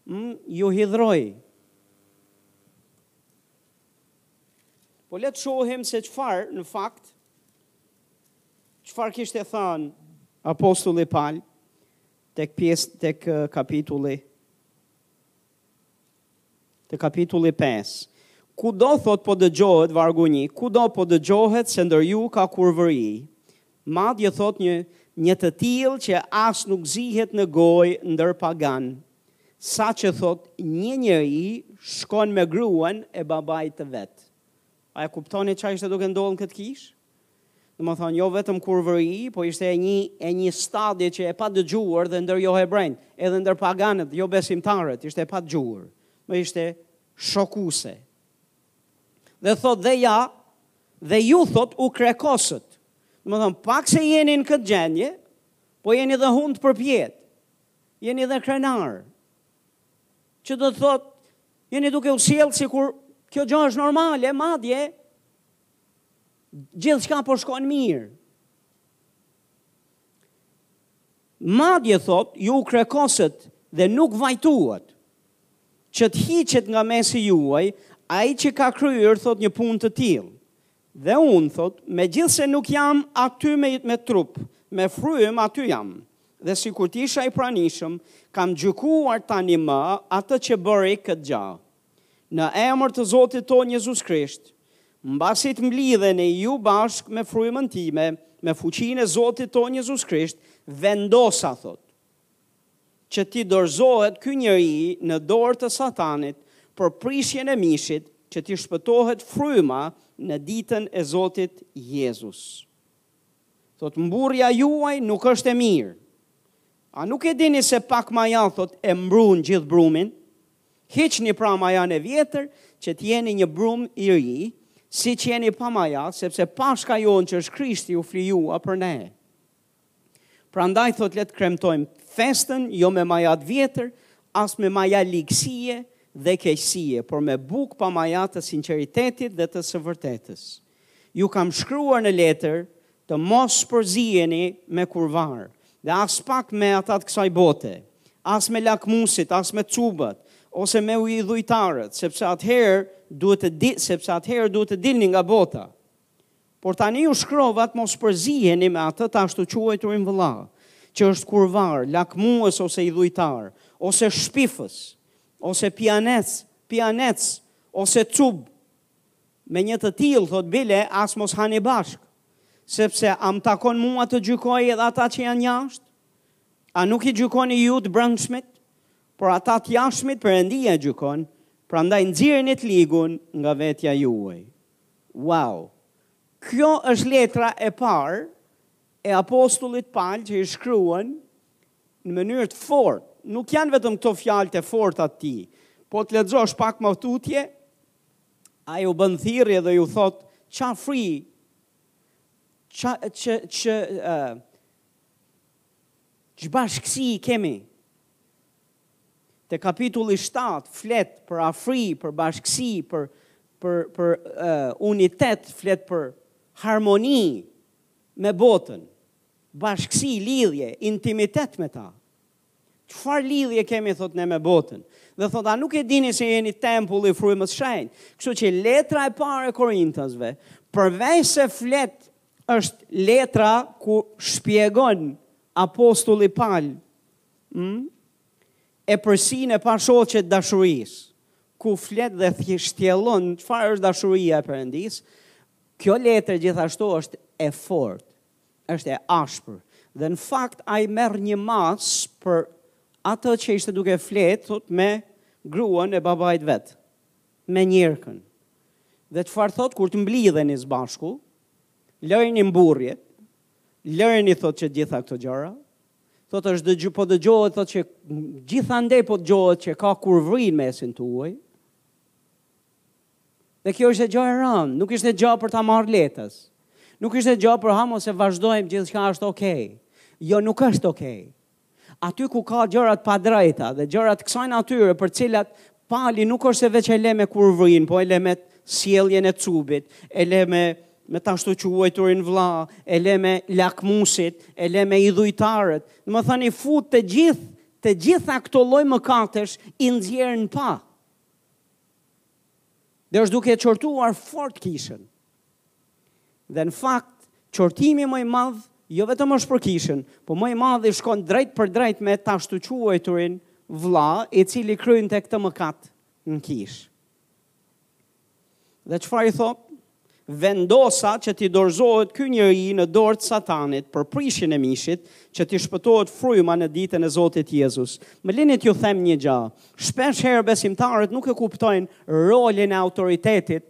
Mm, ju hidhroi. Po le të shohim se çfarë në fakt çfarë kishte thënë apostulli Pal Tek pjesë, tek kapitulli, të kapitulli 5. Kudo thotë po dëgjohet vargu 1, kudo po dëgjohet se ndër ju ka kurvëri. Madje thotë një një të tillë që as nuk zihet në gojë ndër paganë. Saqë thotë një njeri shkon me gruan e babait të vet. A e kuptoni çfarë ishte duke ndodhur në këtë kishë? Domethënë jo vetëm kurvëri, po ishte e një, e një stadi që e padëgjuar dhe ndër johebrenjtë, edhe ndër paganët, jo besimtarët, ishte e padëgjuar. Më ishte shokuese. Dhe thotë dhe ja, dhe ju thotë u krekosët. Domethënë pak se jeni në këtë gjendje, po jeni dhe hundëpërpjetë. Jeni dhe krenarë. Që do të thotë jeni duke u sjellë sikur kjo gjë është normale, madje gjithçka po shkon mirë. Madje thotë, ju u krekosët dhe nuk vajtuat që të hiqet nga mesi juaj ai që ka kryer thotë një punë të tillë. Dhe unë thotë, megjithëse nuk jam aty me, me trup, me frymë aty jam. Dhe sikur t'isha i pranishëm, kam gjykuar tanimë atë që bëri këtë gjë. Në emër të Zotit tonë Jezus Krisht, mbasi të mblidheni ju bashkë me frymën time, me fuqinë e Zotit tonë Jezus Krisht, vendosa, thotë, që t'i dorëzohet ky njeri në dorë të satanit për prishjen e mishit, që t'i shpëtohet fryma në ditën e Zotit Jezus. Thotë, mburrja juaj nuk është e mirë. A nuk e dini se pak maja, thotë, e mbrun gjithë brumin? Hiqni pra majanë e vjetër, që të jeni një brumë i ri, siç jeni pa maja, sepse Pashka jonë që është Krishti u flijua për ne. Prandaj thotë le të kremtojmë festën jo me maja të vjetër, as me maja ligësie dhe keqësie, por me bukë pa maja të sinqeritetit dhe të së vërtetës. Ju kam shkruar në letër të mos përziheni me kurvarë dhe aspak me ata të kësaj bote, as me lakmuesit, as me cubat, ose me idhujtarët, sepse atëherë duhet të di, sepse atëherë duhet të dilni nga bota. Por tani ju shkrova të mos përziheni me atë të ashtuquajturin vëlla, që është kurvar, lakmues ose idhujtar, ose shpifës, ose pijanec, pijanec, ose cub, Me një të tillë, thotë bile, as mos hani bashkë. Sepse, a më takon mua të gjykoj edhe ata që janë jashtë? A nuk i gjykoni ju të brendshmit? Por ata të jashtëmit Perëndia i gjykon, prandaj nxirreni të ligun nga vetja juaj. Wow! Kjo është letra e parë e apostullit Pal që i shkruan në mënyrë të fortë. Nuk janë vetëm këto fjalët e forta të tij. Po të lexosh pak më tutje, Ai u bën thirrje dhe ju thot, ça afri, ça, ça, ça, uh, ça bashkësie kemi. Te kapitulli 7 flet për afri, për bashkësi, për, për, për uh, unitet, flet për harmoni me botën, bashkësi, lidhje, intimitet me ta. Çfarë lidhje kemi thot ne me botën? Dhe thot, a nuk e dini se jeni tempulli i frymës së shenjtë? Kështu që letra e parë e Korintasve, përveç se flet është letra ku shpjegon apostulli Pal mm, epërsinë e pashoqe të dashurisë, ku flet dhe shtjellon çfarë është dashuria e Perëndisë. Kjo letër gjithashtu është e fortë. Është e ashpër. Dhe në fakt ai merr një masë për atë që ishte duke fjet thot me gruan e babait vet, me njerkën. Dhe çfarë thot kur të mblidheni së bashku, lëreni mburrjet, lëreni thot që të gjitha këto gjëra, thot është dëgjë, po dëgjohet thot që gjithandej po dëgjohet që ka kurvëri në mesin tuaj. Dhe kjo ishte gja e rëndë, nuk ishte gja për ta marrë lehtë. Nuk ishte gja për hamo se vazhdojmë gjithçka është okej. Okay. Jo, nuk është okej. Okay. Aty ku ka gjëra të padrejta dhe gjëra të kësaj natyre për të cilat Pali nuk është se veç e le me kurvërinë, po e le me sjelljen e cubit, e le me me të ashtuquajturin vla, e le me lakmusit, e le me idhujtarët. Domethënë, fut të gjithë, të gjitha këto lloj mëkatesh, i nxjerr në pah. Dhe është duke e qortuar fort kishën. Dhe në fakt, qortimi më i madh jo vetëm është për kishën, po më i madhi shkon drejtpërdrejt me të ashtuquajturin vlla, i cili kryente këtë mëkat në kishë. Dhe çfarë i thot? Vendosa që t'i dorëzohet ky njeri në dorë të Satanit për prishjen e mishit, që t'i shpëtohet fryma në ditën e Zotit Jezus. Më lini t'ju them një gja. Shpesh herë besimtarët nuk e kuptojnë rolin e autoritetit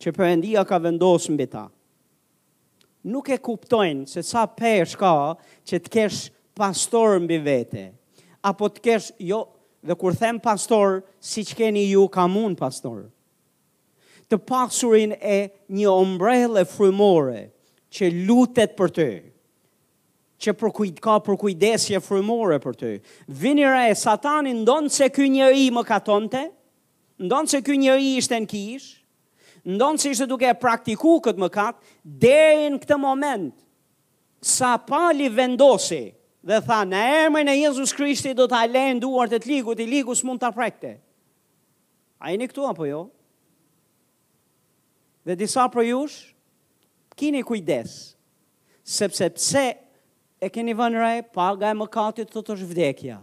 që Perëndia ka vendos mbi ta. Nuk e kuptojnë se sa peshë ka që të kesh pastor mbi vete. Apo të kesh, jo, dhe kur them pastor, siç keni ju, kam unë pastor. të pasurin e një ombrelle frymore që lutet për ty, që përkujt, ka përkujdesje frymore për ty. Vini re, satani ndonëse ky njeri mëkatonte, ndonëse ky njeri ishte në kishë, ndonëse ishte duke e praktiku këtë mëkat, deri në këtë moment, sa Pali vendosi, dhe tha, në emrin e Jezus Krishtit do ta lë në duart e të ligut, i ligu s'mund ta prekte. A jeni këtu apo jo? Dhe disa prej jush, kini kujdes, sepse pse e keni vënë re, paga e mëkatit thotë është vdekja.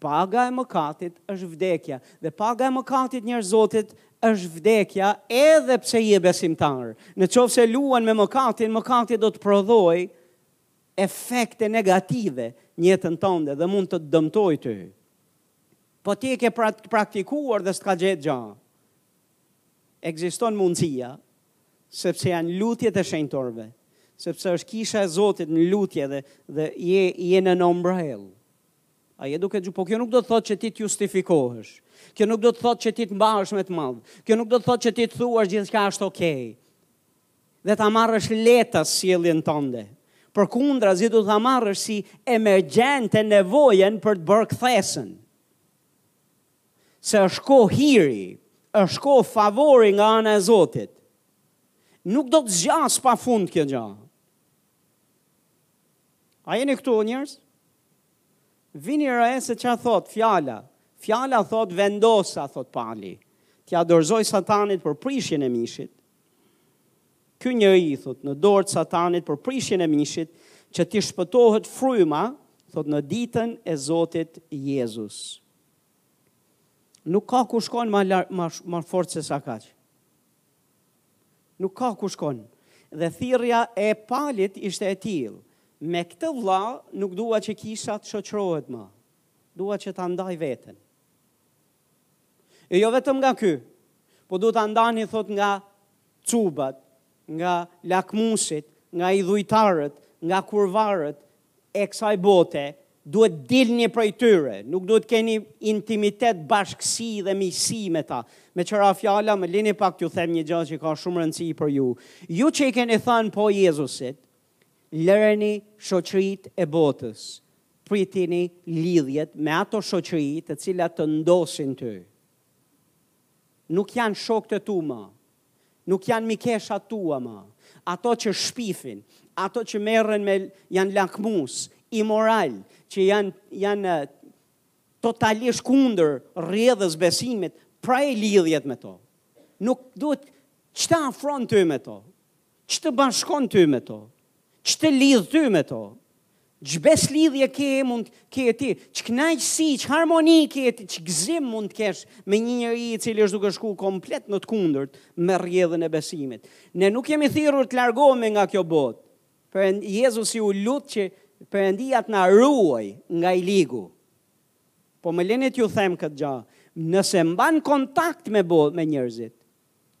Paga e mëkatit është vdekja, dhe paga e mëkatit njerëz të Zotit është vdekja edhe pse je besimtar. Në qoftë se luan me mëkatin, mëkati do të prodhojë efekte negative në jetën tënde dhe mund të dëmtojë ty. Po ti e ke pra, praktikuar dhe s'të ka gjetë gjë. Ekziston mundësia sepse janë lutjet e shenjtorëve, sepse është kisha e Zotit në lutje dhe dhe je je nën ombrellë. A je duke dëgjuar, po kjo nuk do të thotë që ti të justifikohesh. Kjo nuk do të thotë që ti të mbahesh me të madh. Kjo nuk do të thotë që ti të thuash gjithçka është okay. dhe ta marrësh lehtë sjelljen tënde. Përkundrazi duhet ta marrësh si emergjente nevojën për të bërë kthesën. Se është kohë hiri, është kohë favori nga ana e Zotit. Nuk do të zgjasë pa fund kjo gjë. A jeni këtu njerëz? Vini re se ça thotë fjala. Fjala thotë vendosa, thotë Pali. T'ia dorëzoj satanit për prishjen e mishit. Ky njeri, thotë, në dorë të satanit për prishjen e mishit, që t'i shpëtohet fryma, thotë, në ditën e Zotit Jezus. Nuk ka ku shkon ma, ma, ma fort sesa kaq. Nuk ka ku shkon. Dhe thirrja e Palit ishte e tillë, Me këtë vëlla nuk dua që kisha të shoqërohet më. Dua që ta ndajë veten. E jo vetëm nga ky, po duhet ta ndani thotë nga cubat, nga lakmusit, nga idhujtarët, nga kurvarët, e kësaj bote, duhet të dilni prej tyre, nuk duhet të keni intimitet, bashkësi dhe miqësi me ta. Meqë ra fjala, më lini pak t'ju them një gjë që ka shumë rëndësi për ju. Ju që i keni thënë po Jezusit, lëreni shoqëritë e botës, pritini lidhjet me ato shoqëri të cilat të ndosin ty. Nuk janë shokët e tu më. Nuk janë mikesha tua ma. Ato që shpifin, ato që merren me, janë lakmus, imoral, që janë janë totalisht kundër rrjedhës besimit, pra e lidhjet me to nuk duhet. Ç'të afron ty me to, ç'të bashkon ty me to, ç'të lidh ty me to. Ç'besëlidhje ke, mund të kesh ti, ç'knaqësi, ç'harmoni ke ti, ç'gëzim mund të kesh me një njeri i cili është duke shku komplet në të kundërt me rrjedhën e besimit. Ne nuk jemi thirrur të largohemi nga kjo botë. Perend, Jezusi u lut që Perëndia të na ruaj nga i ligu. Po më leni t'ju them këtë gjë, nëse mban kontakt me botë me njerëzit,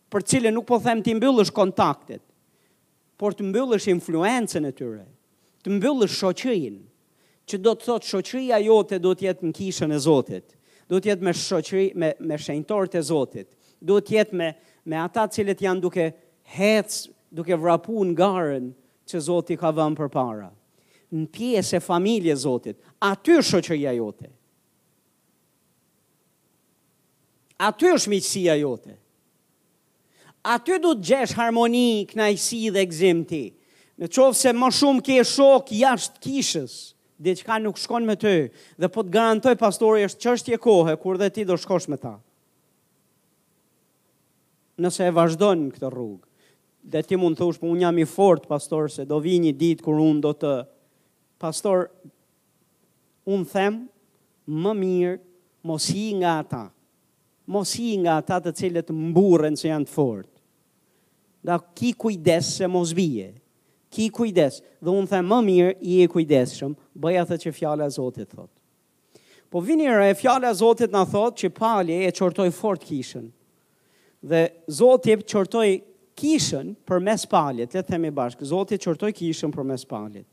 për cilën nuk po them t'i mbyllësh kontaktet, por të mbyllësh influencën e tyre, të mbyllësh shoqërinë, që do të thotë shoqëria jote duhet të jetë në kishën e Zotit, duhet të jetë me shoqëri me me shenjtorët e Zotit, duhet të jetë me me ata të cilët janë duke hec, duke vrapuar në garën që Zoti ka vënë përpara. Në pjesë e familjes Zotit, aty është shoqëria jote. Aty është miqësia jote. Aty do të gjesh harmoni, kënaqësi dhe gëzim ti. Në qoftë se më shumë ke shokë jashtë kishës, diçka nuk shkon me ty, dhe po të garantoj pastori është çështje kohë, kur dhe ti do shkosh me ta. Nëse e vazhdon këtë rrugë, dhe ti mund të thush, po unë jam i fort, pastor, se do vi një ditë kur unë do të, pastor, Unë them, më mirë mos ji nga ata. Mos ji nga ata të cilët mburren se janë të fortë. Pra ki kujdes se mos bie. Ki kujdes. Dhe unë them, më mirë ji i kujdesshëm, bëj atë që fjala e Zotit thotë. Po vini re, fjala e Zotit na thotë që Pali e çortoi fort kishën. Dhe Zoti çortoi kishën përmes Palit, le ta themi bashkë, Zoti çortoi kishën përmes Palit.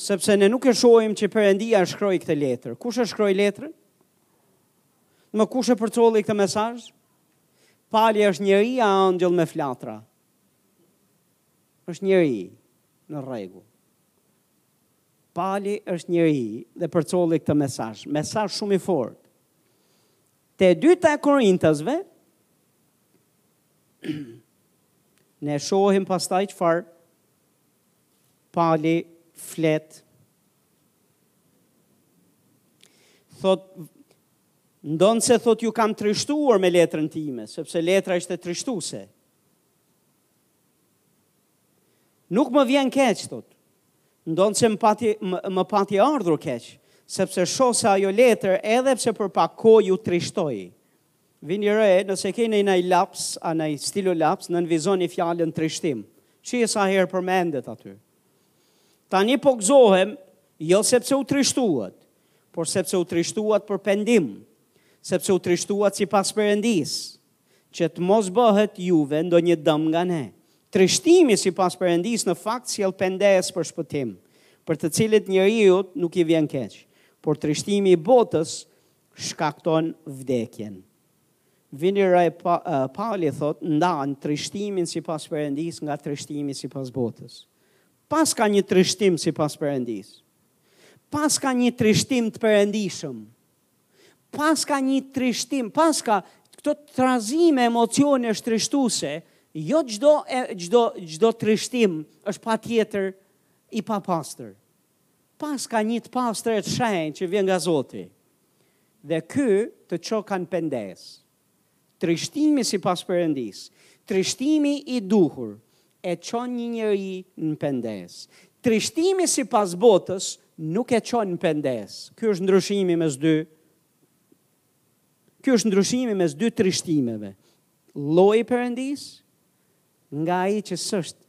Sepse ne nuk e shohim që Perëndia e shkroi këtë letër. Kush e shkroi letrën? Më kush e përcolli këtë mesazh? Pali është njeri a angjëll me flatra? Është njeri në rregull. Pali është njeri dhe përcolli këtë mesazh. Mesazh shumë i fortë. Te dyta e Korintasve ne shohim pastaj çfarë Pali flet thot ndonëse thot ju kam trishtuar me letrën time, sepse letra ishte trishtuse. Nuk më vjen keq, thot. Ndonëse më pati, më, më pati ardhur keq, sepse shoh se ajo letër edhe pse për pak kohë ju trishtoi. Vini re, nëse keni naj laps, a naj stilolaps, nënvizoni fjalën trishtim. Shih sa herë përmendet aty. Tani po gëzohem, jo sepse u trishtuat, por sepse u trishtuat për pendim, sepse u trishtuat sipas Perëndisë, që të mos bëhet juve ndonjë dëm nga ne. Trishtimi sipas Perëndisë në fakt sjell pendesë për shpëtim, për të cilin njeriut nuk i vjen keq, por trishtimi i botës shkakton vdekjen. Vini re, Pali thotë, ndan trishtimin sipas Perëndisë nga trishtimi sipas botës. Paska një trishtim sipas Perëndisë. Paska një trishtim të perëndishëm. Paska një trishtim, paska këto trazime emocione është trishtuse, jo çdo, çdo, çdo trishtim është patjetër i papastër. Paska një të pastër e të shenjtë që vjen nga Zoti, dhe ky të çoka në pendesë. Trishtimi sipas Perëndisë, trishtimi i duhur e çon një njeri në pendesë. Trishtimi sipas botës nuk e çon në pendesë. Ky është ndryshimi mes dy Ky është ndryshimi mes dy trishtimeve. Lloji i Perëndisë Nga ai që s'është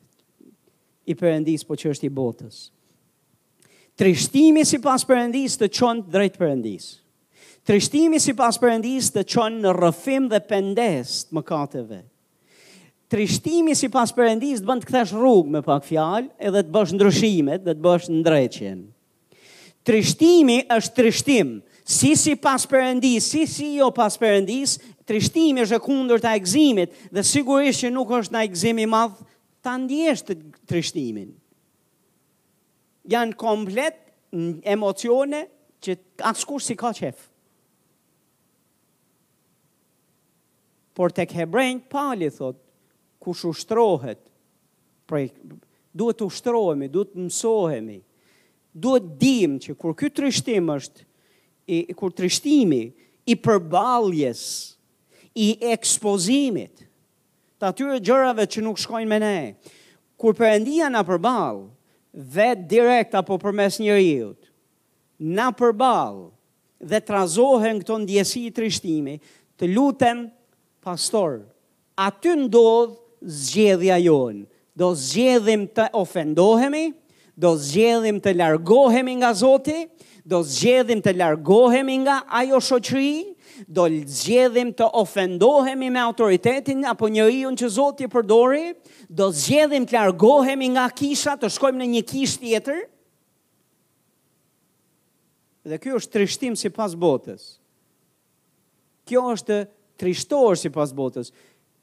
i Perëndisë, por që është i botës. Trishtimi sipas Perëndisë të çon drejt Perëndisë. Trishtimi sipas Perëndisë të çon në rrëfim dhe pendesë të mëkateve. Trishtimi sipas Perëndisë të bën të kthesh rrugë me pak fjalë, edhe të bësh ndryshimet dhe të bësh ndreqjen. Trishtimi është trishtim, si sipas Perëndisë, si si jo pas Perëndisë, trishtimi është e kundërta e gëzimit dhe sigurisht që nuk është naj gëzim i madh ta ndjesh trishtimin. Janë komplet emocione që askush s'i ka qejf. Por tek Hebrenjtë Pali thotë, kush ushtrohet Prej, duhet të ushtrohemi, duhet të mësohemi, duhet të dimë që kur ky trishtim është, i, kur trishtimi i përballjes, i ekspozimit, të atyre gjërave që nuk shkojnë me ne, kur Perëndia na përball, vetë direkt apo përmes njeriut, na përball, dhe trazohen këto ndjesi trishtimi, të lutem, pastor, Aty ndodh zgjedhja jonë. Do zgjedhim të ofendohemi, do zgjedhim të largohemi nga Zoti, do zgjedhim të largohemi nga ajo shoqëri, do zgjedhim të ofendohemi me autoritetin apo njeriun që Zoti e përdori, do zgjedhim të largohemi nga kisha, të shkojmë në një kishë tjetër. Dhe ky është trishtim sipas botës. Kjo është trishtim sipas botës.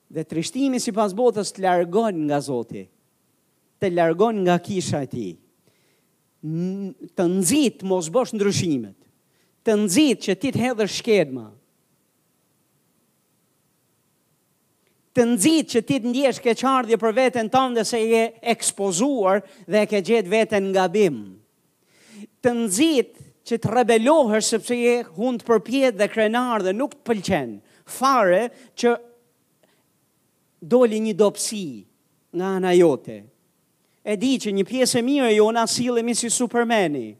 Dhe trishtimi sipas botës të largon nga Zoti. Të largon nga kisha e tij. Të nxit mos bësh ndryshimet. Të nxit që ti të hedhësh shkelma. të nxit që ti të ndjesh keqardhje për veten tënde se je ekspozuar dhe e ke gjetë veten në gabim. Të nxit që të rebelohesh sepse je hundëpërpjetë dhe krenar dhe nuk të pëlqen fare që doli një dobësi nga ana jote. E di që një pjesë e mirë jona sillemi si Supermeni.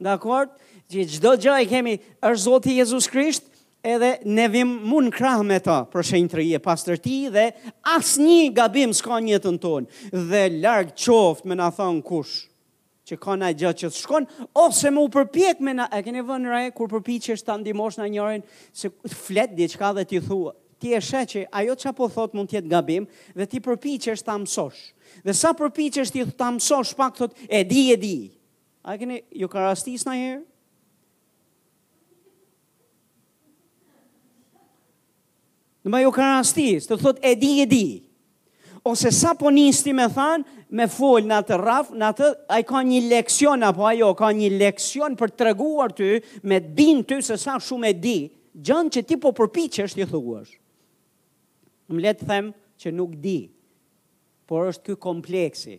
Dakord? Që çdo gjë e kemi, është Zoti Jezus Krisht, edhe ne vimë mu në krah me ta për shenjtëri e pastërti dhe asnjë gabim s'ka në jetën tonë dhe larg qoftë me na thanë kush. që ka na gjë që s'shkon, ose me u përpjek me na, e keni vënë re, kur përpiqesh ta ndihmosh nanjërin, se flet diçka dhe ti thua, ti e shë që ajo ça po thotë mund të jetë gabim, dhe ti përpiqesh ta mësosh. Dhe sa përpiqesh ti ta mësosh pak thotë, e di, e di. A e keni, ju ka rastis naiherë? Në mos ju ka rastis, të thotë e di, e di. Ose sapo nis ti me than, me fol në atë raf, në atë, ai ka një leksion, apo ajo ka një leksion për t'të treguar ty, me të bind ty se sa shumë e di, gjënë që ti po përpiqesh t'i thuash. Më lerë të them që nuk di, por është ky kompleksi.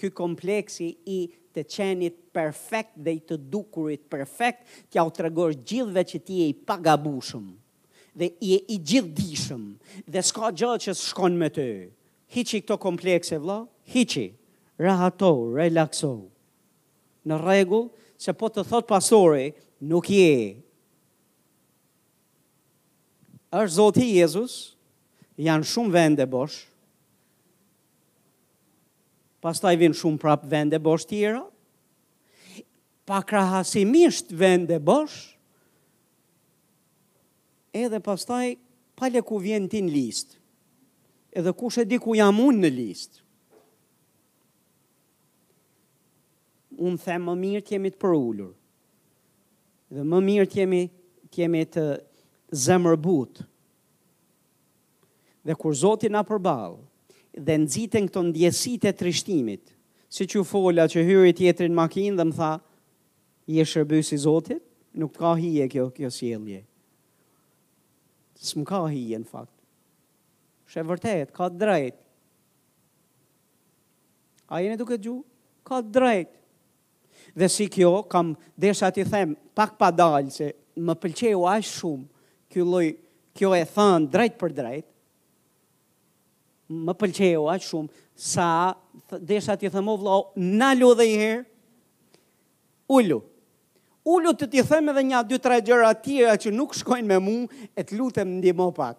Ky kompleksi i të qenit perfekt dhe i të dukurit perfekt, t'jua tregosh gjithëve që ti je i pagabueshëm. dhe je i gjithëdijshëm dhe s'ka gjë që s'shkon me ty. Hiqi këto komplekse vlla, hiqi. Rehatohu, relaksohu. Në rregull, se po të thotë pastori, nuk je. Është Zoti Jezus, janë shumë vende bosh. Pastaj vin shumë prap vende bosh tjera. pakrahasimisht vende bosh, edhe pastaj pale ku vjen ti në listë, edhe kush e di ku jam unë në listë. Unë them më mirë të jemi të përulur, dhe më mirë të jemi, të jemi zemërbutë, Dhe kur Zoti na përball dhe nxiten këto ndjesitë e trishtimit, siç ju fola që hyri tjetri në makinë dhe më tha, Je shërbyes i Zotit? Nuk të ka hije kjo, kjo sjellje. S'më ka hije në fakt. Është e vërtetë, ka të drejtë. A jeni duke dëgju? Ka të drejtë. Dhe si kjo kam desha t'i them pak pa dalë se më pëlqeu aq shumë ky lloj kjo e thënë drejt për drejt më pëlqeu aq shumë sa desha t'i them o vëlla na lodhe një herë ulu ulu të t'i them edhe nja dy tre gjëra të tjera që nuk shkojnë me mua e të lutem ndihmo pak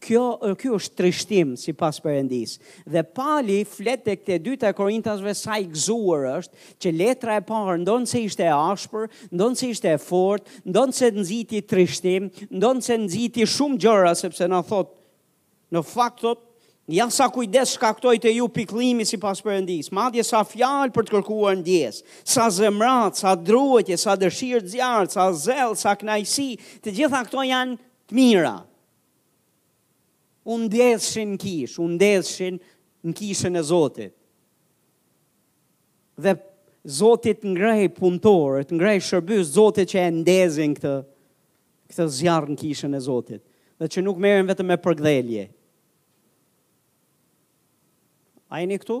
Kjo, ky është trishtim sipas Perëndisë. Dhe Pali flet tek e dyta e Korintasve sa i gëzuar është që letra e parë ndonëse ishte e ashpër, ndonëse ishte e fortë, ndonëse nxiti trishtim, ndonëse nxiti shumë gjëra sepse na thotë në fakt thotë Ja sa kujdes shkaktoi te ju pikëllimi sipas Perëndisë, madje sa fjalë për të kërkuar ndjesë, sa zemëratë, sa druajtje, sa dëshirë e zjarrtë, sa zell, sa kënaqësi, të gjitha këto janë të mira. U ndezshin në kishë, u ndezshin në kishën e Zotit. Dhe Zoti të ngrejë punëtorë, të ngrejë shërbyes Zotit që e ndezin këtë, këtë zjarr në kishën e Zotit. Dhe që nuk merren vetëm me përkëdhelje. A jeni këtu?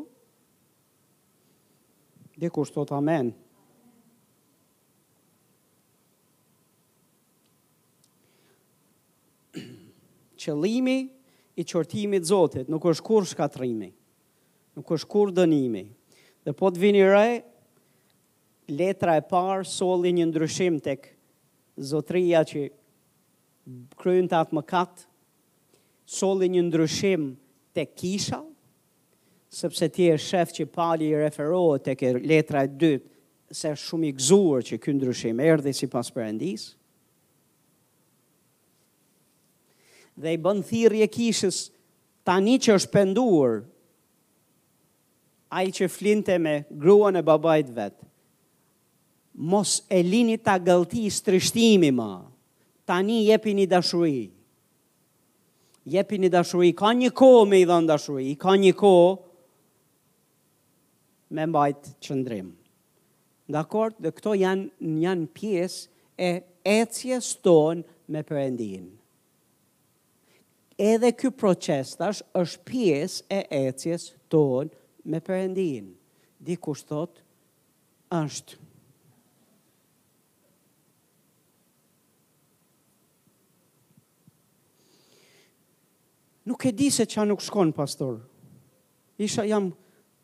Dikush thotë amen. Qëllimi i qortimit Zotit nuk është kurrë shkatërrimi, nuk është kurrë dënimi. Dhe po të vini re, letra e parë solli një ndryshim tek zotëria që kryente atë mëkat, solli një ndryshim tek kisha, Sepse ti e shef që Pali i referohet tek letra e dytë se është shumë i gëzuar që ky ndryshim erdhi sipas Perëndisë. Dhe i bën thirrje kishës tani që është penduar ai që flinte me gruan e babait vet. Mos e lini ta gëlltisë trishtimi më. Tani jepini dashuri. Jepini dashuri, ka një kohë me i dhënë dashuri, ka një kohë me mbajt qëndrim. Dakord, dhe këto janë janë pjesë e ecjes tonë me Perëndinë. Edhe ky proces tash është pjesë e ecjes tonë me Perëndinë. Dikush thotë është Nuk e di se ça nuk shkon, pastor. Isha jam,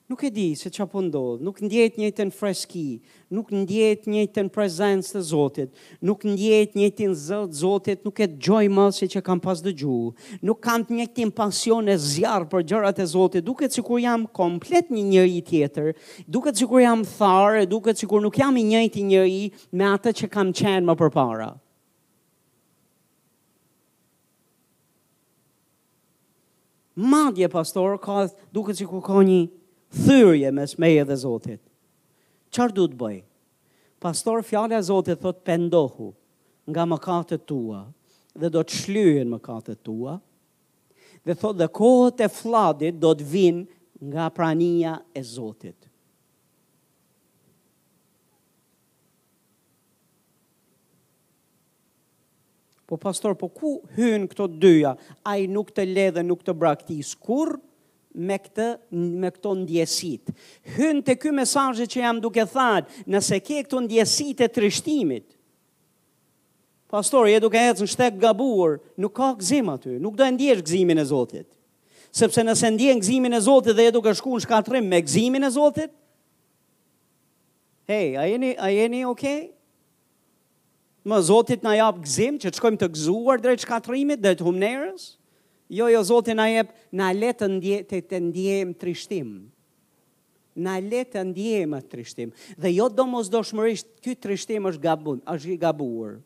nuk e di se ça po ndodh, nuk ndjej të njëjtën freski, nuk ndjej të njëjtën prezencë të Zotit, nuk ndjej të njëjtin zë të Zotit, nuk e dëgjoj më siç e kam pas dëgju, nuk kam të njëjtin pasion e zjarr për gjërat e Zotit, duket sikur jam komplet një njeri tjetër, duket sikur jam tharë, duket sikur nuk jam i njëjti njeri me atë që kam qenë më përpara. Madje pastor, ka duket sikur ka një thyrje mes meje dhe Zotit. Çfarë duhet të bëj? Pastor, fjala e Zotit thotë pendohu nga mëkatet tua dhe do të shlyhen mëkatet tua. Dhe thotë dhe kohët e flladit do të vijnë nga prania e Zotit. Po pastor, po ku hyjnë këto dyja? Ai nuk të le dhe nuk të braktis kurrë me, këtë, me këto ndjesitë. Hyn te ky mesazh që jam duke thanë, nëse ke këto ndjesitë e trishtimit. Pastor, je duke ecë në shteg gabuar, nuk ka gëzim aty, nuk do e ndjesh gëzimin e Zotit. Sepse nëse ndjen gëzimin e Zotit dhe je duke shku në shkatërrim me gëzimin e Zotit, Hej, a jeni, a jeni ok? Mo Zoti t'na japë gëzim që të shkojmë të gëzuar drejt shkatërrimit, drejt humnerës. Jo, jo Zoti na jep, na le të ndje, të, të ndjejmë trishtim. Na le të ndjejmë atë trishtim. Dhe jo domosdoshmërisht ky trishtim është gabim, është i gabuar.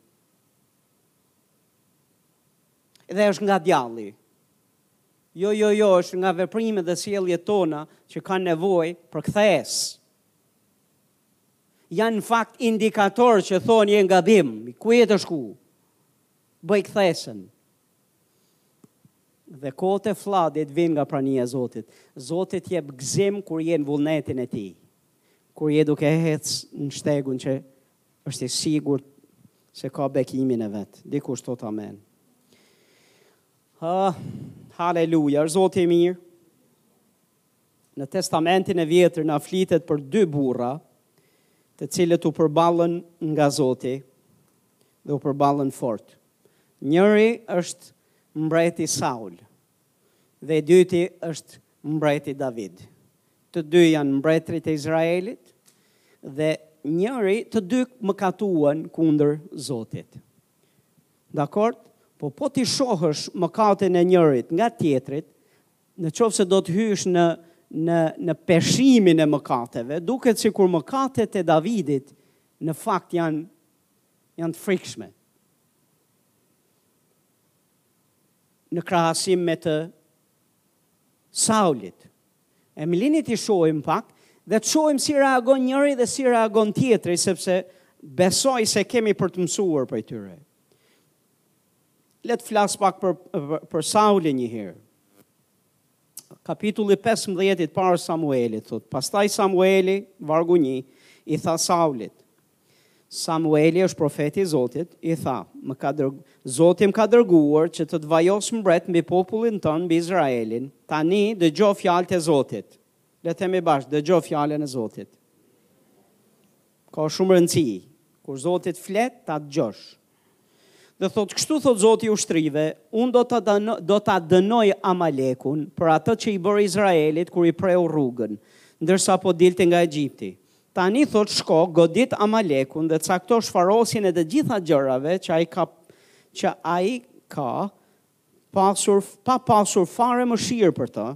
Dhe është nga djalli. Jo, jo, jo, është nga veprimet dhe sjelljet tona që kanë nevojë për kthesë. Janë në fakt indikator që thonë: je në gabim, ku je të shku? Bëj kthesën. Dhe kohët e flladit vijnë nga prania e Zotit. Zoti t'jep gëzim kur je në vullnetin e tij. Kur je duke hec në shtegun që është i sigurt se ka bekimin e vet. Dikush thotë amen. Ha, haleluja, është Zoti i mirë. Në Testamentin e Vjetër na flitet për dy burra, të cilët u përballën nga Zoti dhe u përballën fort. Njëri është mbreti Saul dhe i dyti është mbreti David. Të dy janë mbretërit e Izraelit dhe njëri të dy mëkatuan kundër Zotit. Dakord? Po po t'i shohësh mëkatin e njërit nga tjetrit, Në qoftë se do të hysh në në në peshimin e mëkateve, duket sikur mëkatet e Davidit në fakt janë janë të frikshme. Në krahasim me të Saulit. E më lini t'i shohim pak dhe të shohim si reagon njëri dhe si reagon tjetri, sepse besoj se kemi për të mësuar prej tyre. Le të flas pak për për Saulin një herë. Kapitulli 15 i parë Samuelit thot, pastaj Samueli vargu 1 i tha Saulit. Samueli është profeti i Zotit, i tha, më ka dërg... Zoti më ka dërguar që të të vajos mbret mbi popullin tonë, mbi Izraelin. Tani dëgjo fjalët e Zotit. Le të themi bashkë, dëgjo fjalën e Zotit. Ka shumë rëndësi. Kur Zoti të flet, ta dëgjosh. Dhe thotë, kështu thotë Zoti i ushtrive, unë do ta dënoj, do ta dënoj Amalekun për atë që i bëri Izraelit kur i preu rrugën, ndërsa po dilte nga Egjipti. Tani thotë, shko, godit Amalekun dhe cakto shfarosjen e të gjitha gjërave që ai ka që ai ka pasur, pa pasur fare mëshirë për të,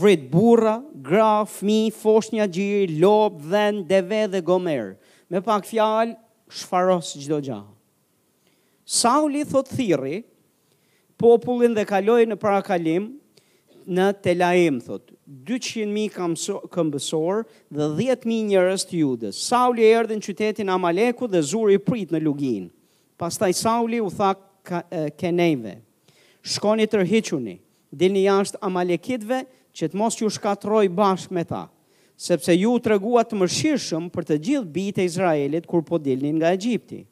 vrit burra, gra, fëmijë, foshnja gjiri, lopë, dhen, deve dhe gomerë. Me pak fjalë, shfaros çdo gjë. Sauli thot thirri popullin dhe kaloi në parakalim në Telaim, thot, 200.000 kamëso- këmbësor dhe 10.000 njerëz të Judës. Sauli erdhi në qytetin e Amalekut dhe zuri pritë në luginë. Pastaj Sauli u tha kenejve, Shkoni tërhiquni, dilni jashtë amalekitëve, që të mos ju shkatërroj bashkë me ta, sepse ju u treguat të mëshirshëm për të gjithë bijtë e Izraelit kur po dilnin nga Egjipti.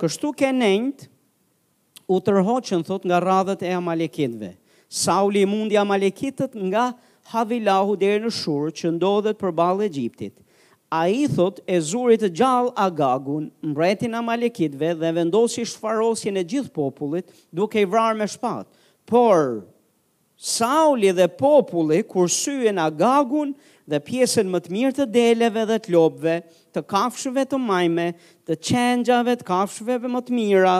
Kështu kenejtë u tërhoqën, thotë, nga radhët e amalekitëve. Sauli i mundi amalekitët nga Havilahu deri në Shur, që ndodhet përballë Egjiptit. Ai thotë e zuri të gjallë Agagun, mbretin e amalekitëve dhe vendosi shfarosjen e gjithë popullit, duke i vrarë me shpatë. Por, Sauli dhe populli kursyen Agagun dhe pjesën më të mirë të deleve dhe të lopëve, të kafshëve të majme, të qengjave, të kafshëve më të mira,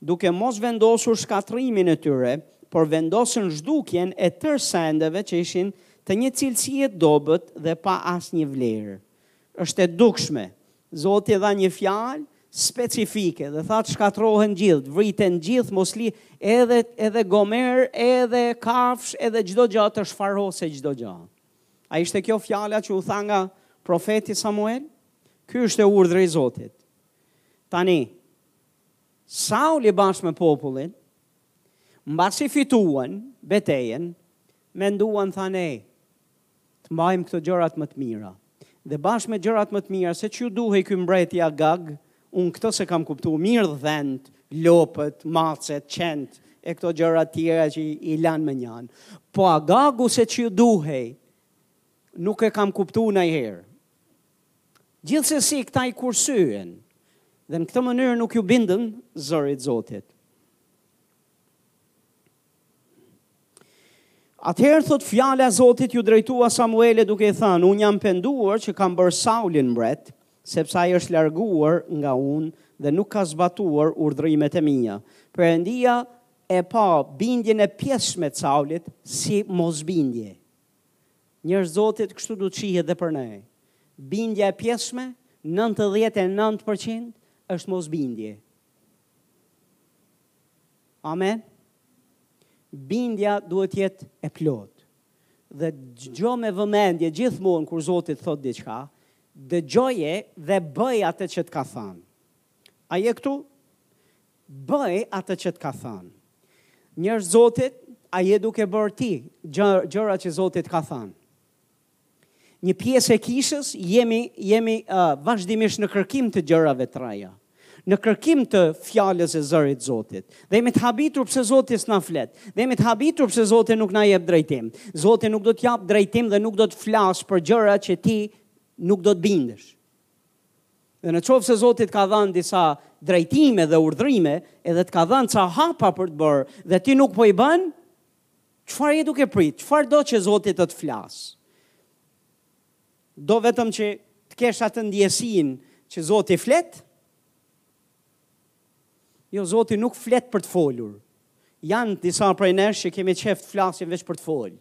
duke mos vendosur shkatërrimin e tyre, por vendosën zhdukjen e tërë sendeve që ishin të një cilësie dobët dhe pa asnjë vlerë. Është e dukshme. Zoti dha një fjalë specifike dhe tha të shkatrohen gjithë, vriten gjithë, mos li edhe edhe gomer, edhe kafshë, edhe çdo gjë të shfaroset çdo gjë. A ishte kjo fjala që u tha nga profeti Samuel? Ky është urdhri i Zotit. Tani Sauli bashkë me popullin mbasi fituan betejën, Menduan, thanë, Ej, të mbajmë këto gjërat më të mira. Dhe bashkë me gjërat më të mira, se ç'ju duhej ky mbret i Agag, unë këto s'e kam kuptuar mirë dhent, lopët, macet, qentë, e këto gjëra të tjera që i lanë mënjanë. Po Agagu se ç'ju duhej, nuk e kam kuptuar ndonjëherë. Gjithsesi, këta i kursyen, dhe në këtë mënyrë nuk ju bindën zërit të Zotit. Atëherë thotë fjala e Zotit ju drejtua Samuelit duke i thënë, unë jam penduar që kam bërë Saulin mbret, sepse ai është larguar nga unë dhe nuk ka zbatuar urdhërimet e mia. Perëndia e pa bindjen e pjesshme të Saulit si mosbindje. Njerëz Zotit kështu do të shihet dhe për ne. Bindja e pjesshme 99% është mosbindje. Amen. Bindja duhet të jetë e plotë. Dhe dëgjo me vëmendje gjithmonë kur Zoti të thotë diçka, dëgjoje dhe bëj atë që të ka thënë. A je këtu? Bëj atë që të ka thënë. Njerëz Zotit, a je duke bërë ti gjëra që Zoti të ka thënë? Një pjesë e kishës jemi jemi uh, vazhdimisht në kërkim të gjërave të reja, në kërkim të fjalës e zërit të Zotit. Dhe jemi të habitur pse Zoti s'na flet. Dhe jemi të habitur pse Zoti nuk na jep drejtim. Zoti nuk do të japë drejtim dhe nuk do të flasë për gjëra që ti nuk do të bindesh. Dhe në qoftë se Zoti të ka dhanë disa drejtime dhe urdhrime, edhe të ka dhanë ca hapa për të bërë, dhe ti nuk po i bën, Çfarë je duke prit? Çfarë do që Zoti të të flasë? Do vetëm që të kesh atë ndjesinë që Zoti flet? Jo, Zoti nuk flet për të folur. Janë disa prej nesh që kemi qejf të flasim veç për të fol.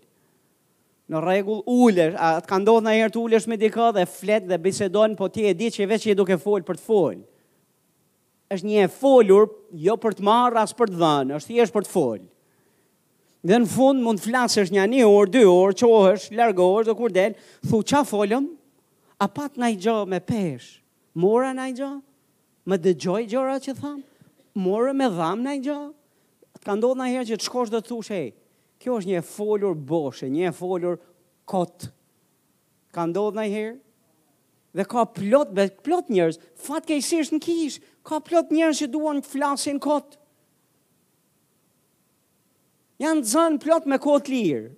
Në rregull, ulesh, a të ka ndodhur ndonjëherë të ulesh me dikë dhe flet dhe bisedon, po ti e di që veç je duke fol për të fol. Është një e folur, jo për të marrë as për të dhënë, është thjesht për të fol. Dhe në fund mund të flasësh një një orë, dy orë, çohesh, largohesh dhe kur del, thu ça folëm? A pat nanj gjë me peshë? Mora nanj gjë? Më dëgjoi gjëra që thamë? Morëm e dhamë nanj gjë? Të ka ndodhur ndonjëherë që të shkosh dhe të thush, "Ej, kjo është një e folur boshe, një e folur kot Ka ndodhë najherë? Dhe ka plot, be, plot njerëz, fatkeqësisht në kishë, ka plot njerëz që duan të flasin kot. Janë zanë plot me kohë të lirë.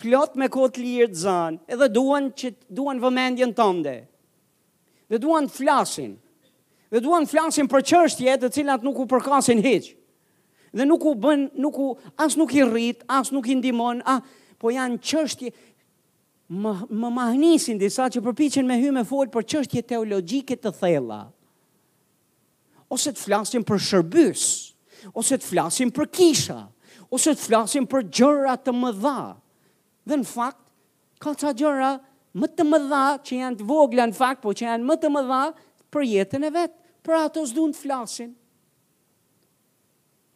Plot me kohë të lirë të zanë, edhe duan që duan vëmendjen tënde. Dhe duan të flasin. Dhe duan të flasin për çështje të cilat nuk u përkasin hiç. Dhe nuk u bën, nuk u as nuk i rrit, as nuk i ndihmon, a po janë çështje më mahnisin disa që përpiqen me hy me fol për çështje teologjike të thella. Ose të flasin për shërbesa, ose të flasin për kisha, ose të flasin për gjëra të mëdha. Dhe në fakt Ka ca gjëra më të mëdha që janë të vogla në fakt, po që janë më të mëdha për jetën e vet. Për ato s'duan të flasin.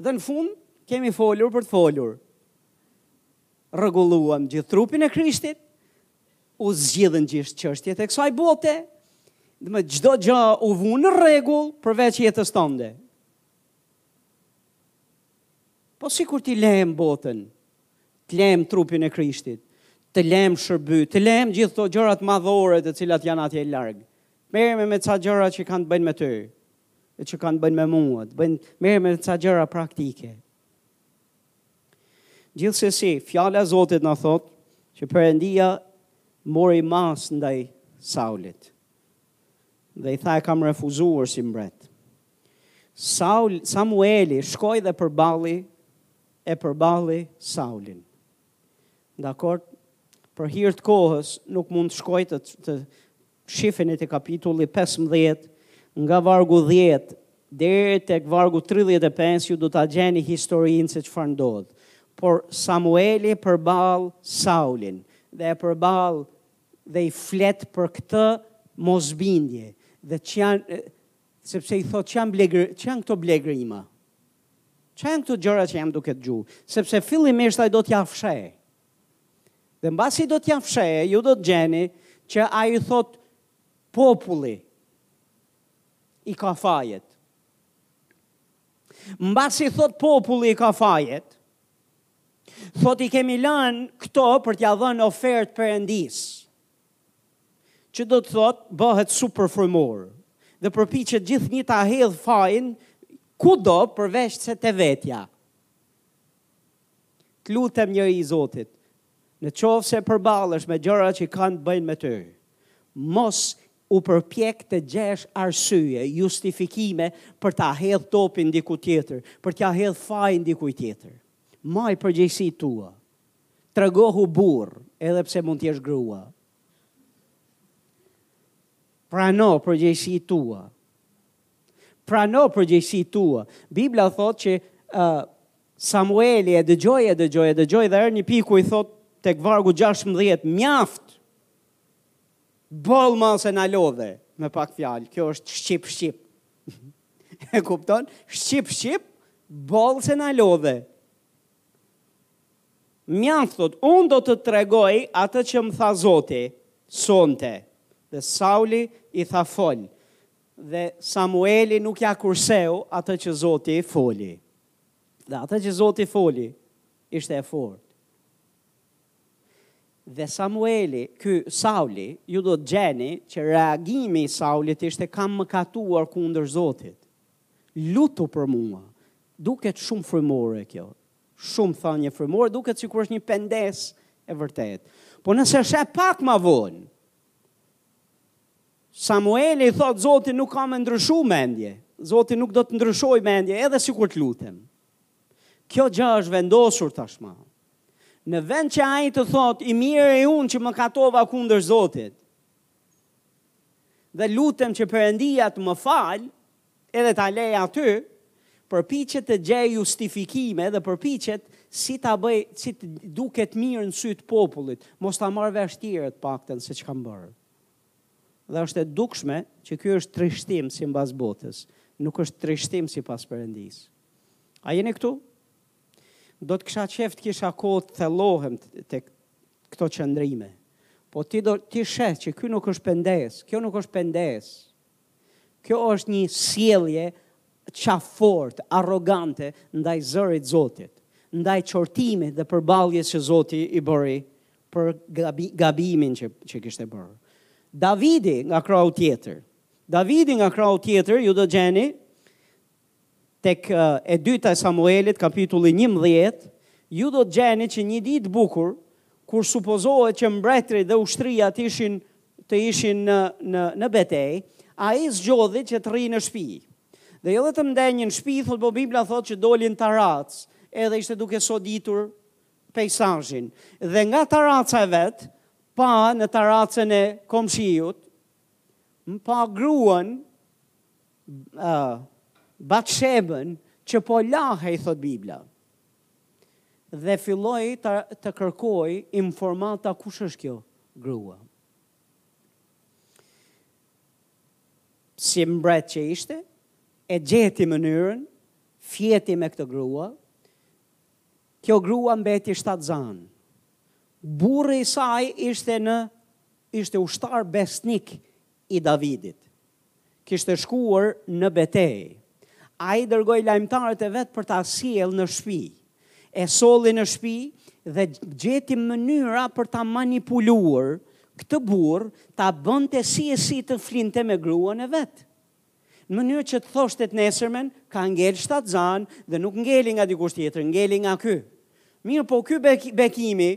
Dhe në fund kemi folur për të folur. Rregulluam gjithë trupin e Krishtit, u zgjidhën gjithë çështjet e kësaj bote, domethënë çdo gjë u vu në rregull përveç jetës tënde. Po sikur t'i lëmë botën, të lëmë trupin e Krishtit, të lëmë shërbe, të lëmë gjithë këto gjërat madhore të cilat janë atje larg. Merremi me ca gjëra që kanë të bëjnë me ty, e që kanë të bëjnë me mua, të merremi me ca gjëra praktike. Gjithsesi, fjala e Zotit na thotë që Perëndia mori masë ndaj Saulit. Dhe i tha e kam refuzuar si mbret. Saul, Samueli shkoi dhe përballi e përballi Saulin. Dakord? Për hir të kohës nuk mund të shkoj të, ta shifni te kapitulli 15 nga vargu 10 deri tek vargu 35 ju do ta gjeni historinë se çfarë ndodh. Por Samueli përball Saulin dhe e përball dhe i flet për këtë mosbindje dhe ç'janë Sepse i thotë ç'janë blegër, ç'janë këto blegrima? Çfarë janë këto gjëra që jam duke dëgju? Sepse fillimisht ai do t'ia fshehë. Dhe mbasi do t'ia fshehë, ju do të gjeni që ai thotë populli i ka fajet. Mbasi thotë populli i ka fajet, thotë i kemi lënë këto për t'ia dhënë ofertë perëndisë. që do të thotë bëhet super frymor dhe përpiqet gjithnjë ta hedhë fajin kudo përveç se te vetja. Të lutem njeri i Zotit, në qoftë se përballesh me gjëra që kanë të bëjnë me ty, mos u përpjek të gjesh arsye, justifikime për ta hedhë topin diku tjetër, për t'ia hedhë fajin dikujt tjetër. Maj përgjegjësitë e tua. Tregohu burrë, edhe pse mund të jesh grua. Prano përgjegjësi tua. Prano përgjegjësi tua. Bibla thotë që uh, Samueli e dëgjoi e dëgjoi e dëgjoi dhe erdhi një pikë ku i thotë tek vargu 16, mjaft. Boll ma se na lodhe, me pak fjalë. Kjo është shqip shqip. e kupton? Shqip shqip, boll se na lodhe. Mjaft thotë, unë do të tregoj atë që më tha Zoti, sonte. Dhe Sauli i tha fol. Dhe Samueli nuk ja kurseu atë që Zoti foli. Dhe atë që Zoti foli, ishte e fortë. Dhe Samueli, ky Sauli, ju do të gjeni që reagimi i Saulit ishte kam mëkatuar kundër Zotit. Lutu për mua, Duket shumë frymore kjo. Shumë thënie frymore, duket sikur është një pendesë e vërtetë. Po nëse sheh pak ma vonë, Samueli thot Zoti nuk ka me ndryshu mendje. Zoti nuk do të ndryshojë mendje edhe sikur të lutem. Kjo gjë është vendosur tashmë. Në vend që ai të thot i mjeri unë që mëkatova kundër Zotit. Dhe lutem që Perëndia të më fal, edhe ta lejë aty, përpiqet të gjejë justifikime dhe përpiqet si ta bëjë si të duket mirë në sy të popullit, mos ta marrë vesh tjerët të paktën se ç'kam bërë. Dhe është e dukshme që ky është trishtim simbas botës, nuk është trishtim sipas Perëndisë. A jeni këtu? Do të kisha qejf të kisha kohë të thellohem tek këto qëndrime. Po ti do, ti sheh që ky nuk është pendesë, kjo nuk është pendesë. Kjo është një sjellje qafëfortë, arrogante ndaj zërit Zotit, ndaj qortimit dhe përballjes që Zoti i bëri për gabimin që që kishte bërë. Davidi nga krahu tjetër. Davidi nga krahu tjetër, ju do gjeni Tek e dyta e Samuelit, kapitulli njëmbëdhjetë, ju do të gjeni që një ditë bukur, kur supozohet që mbretërit dhe ushtria të ishin, të ishin në, në, në betejë, ai zgjodhi që të rrijë në shpi. Dhe jo vetëm ndenji në shpi, thot po Biblia thot që doli n'taracë, edhe ishte duke soditur pejsazhin. Dhe nga taraca e vet, pa në taracën e komshiut, pa gruan Batshebën që po lahej, thot Bibla. Dhe filloi të, të kërkoj informata kush është kjo grua. Si mbret që ishte, e gjeti mënyrën, fjeti me këtë grua, kjo grua mbeti shtatzanë. Burri i saj ishte në ishte ushtar besnik i Davidit. Kishte shkuar në betejë. Ai dërgoi lajmëtarët e vet për ta sjellë në shpi. E solli në shpi dhe gjeti mënyra për ta manipuluar këtë burrë, ta bënte si e si të flinte me gruan e vet. Në mënyrë që të thoshte të nesërmen, ka ngel shtatzan dhe nuk ngeli nga dikush tjetër, ngeli nga ky. Mirëpo ky bekimi,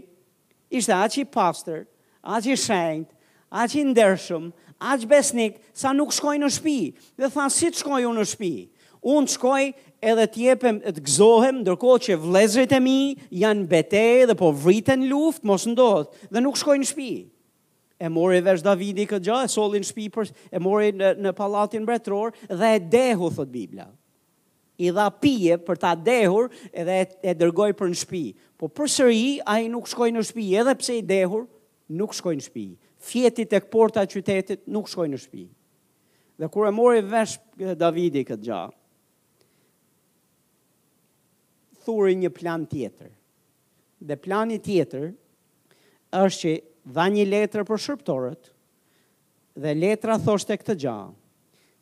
Ishte aq i pastër, aq i shenjtë, aq i ndershëm, aq besnik, sa nuk shkoi në shpi. Dhe tha, si të shkoj unë në shpi? Unë të shkoj edhe të jepem, të gëzohem, ndërkohë që vëllezërit e mi janë betejë dhe po vriten luftë, mos ndodhtë, dhe nuk shkoi në shpi. E mori vesh Davidi këtë gjë, e solli në shpi, e mori në, në pallatin mbretëror dhe e dehu, thot Bibla. i dha pije për ta dehur edhe e dërgoi për në shpi. Po përsëri ai nuk shkoi në shpi, edhe pse i dehur, nuk shkoi në shpi. Fjeti tek porta e qytetit nuk shkoi në shpi. Dhe kur e mori vesh Davidi këtë gjë, thuri një plan tjetër. Dhe plani tjetër është që dha një letër për shërbëtorët, Dhe letra thoshte këtë gja,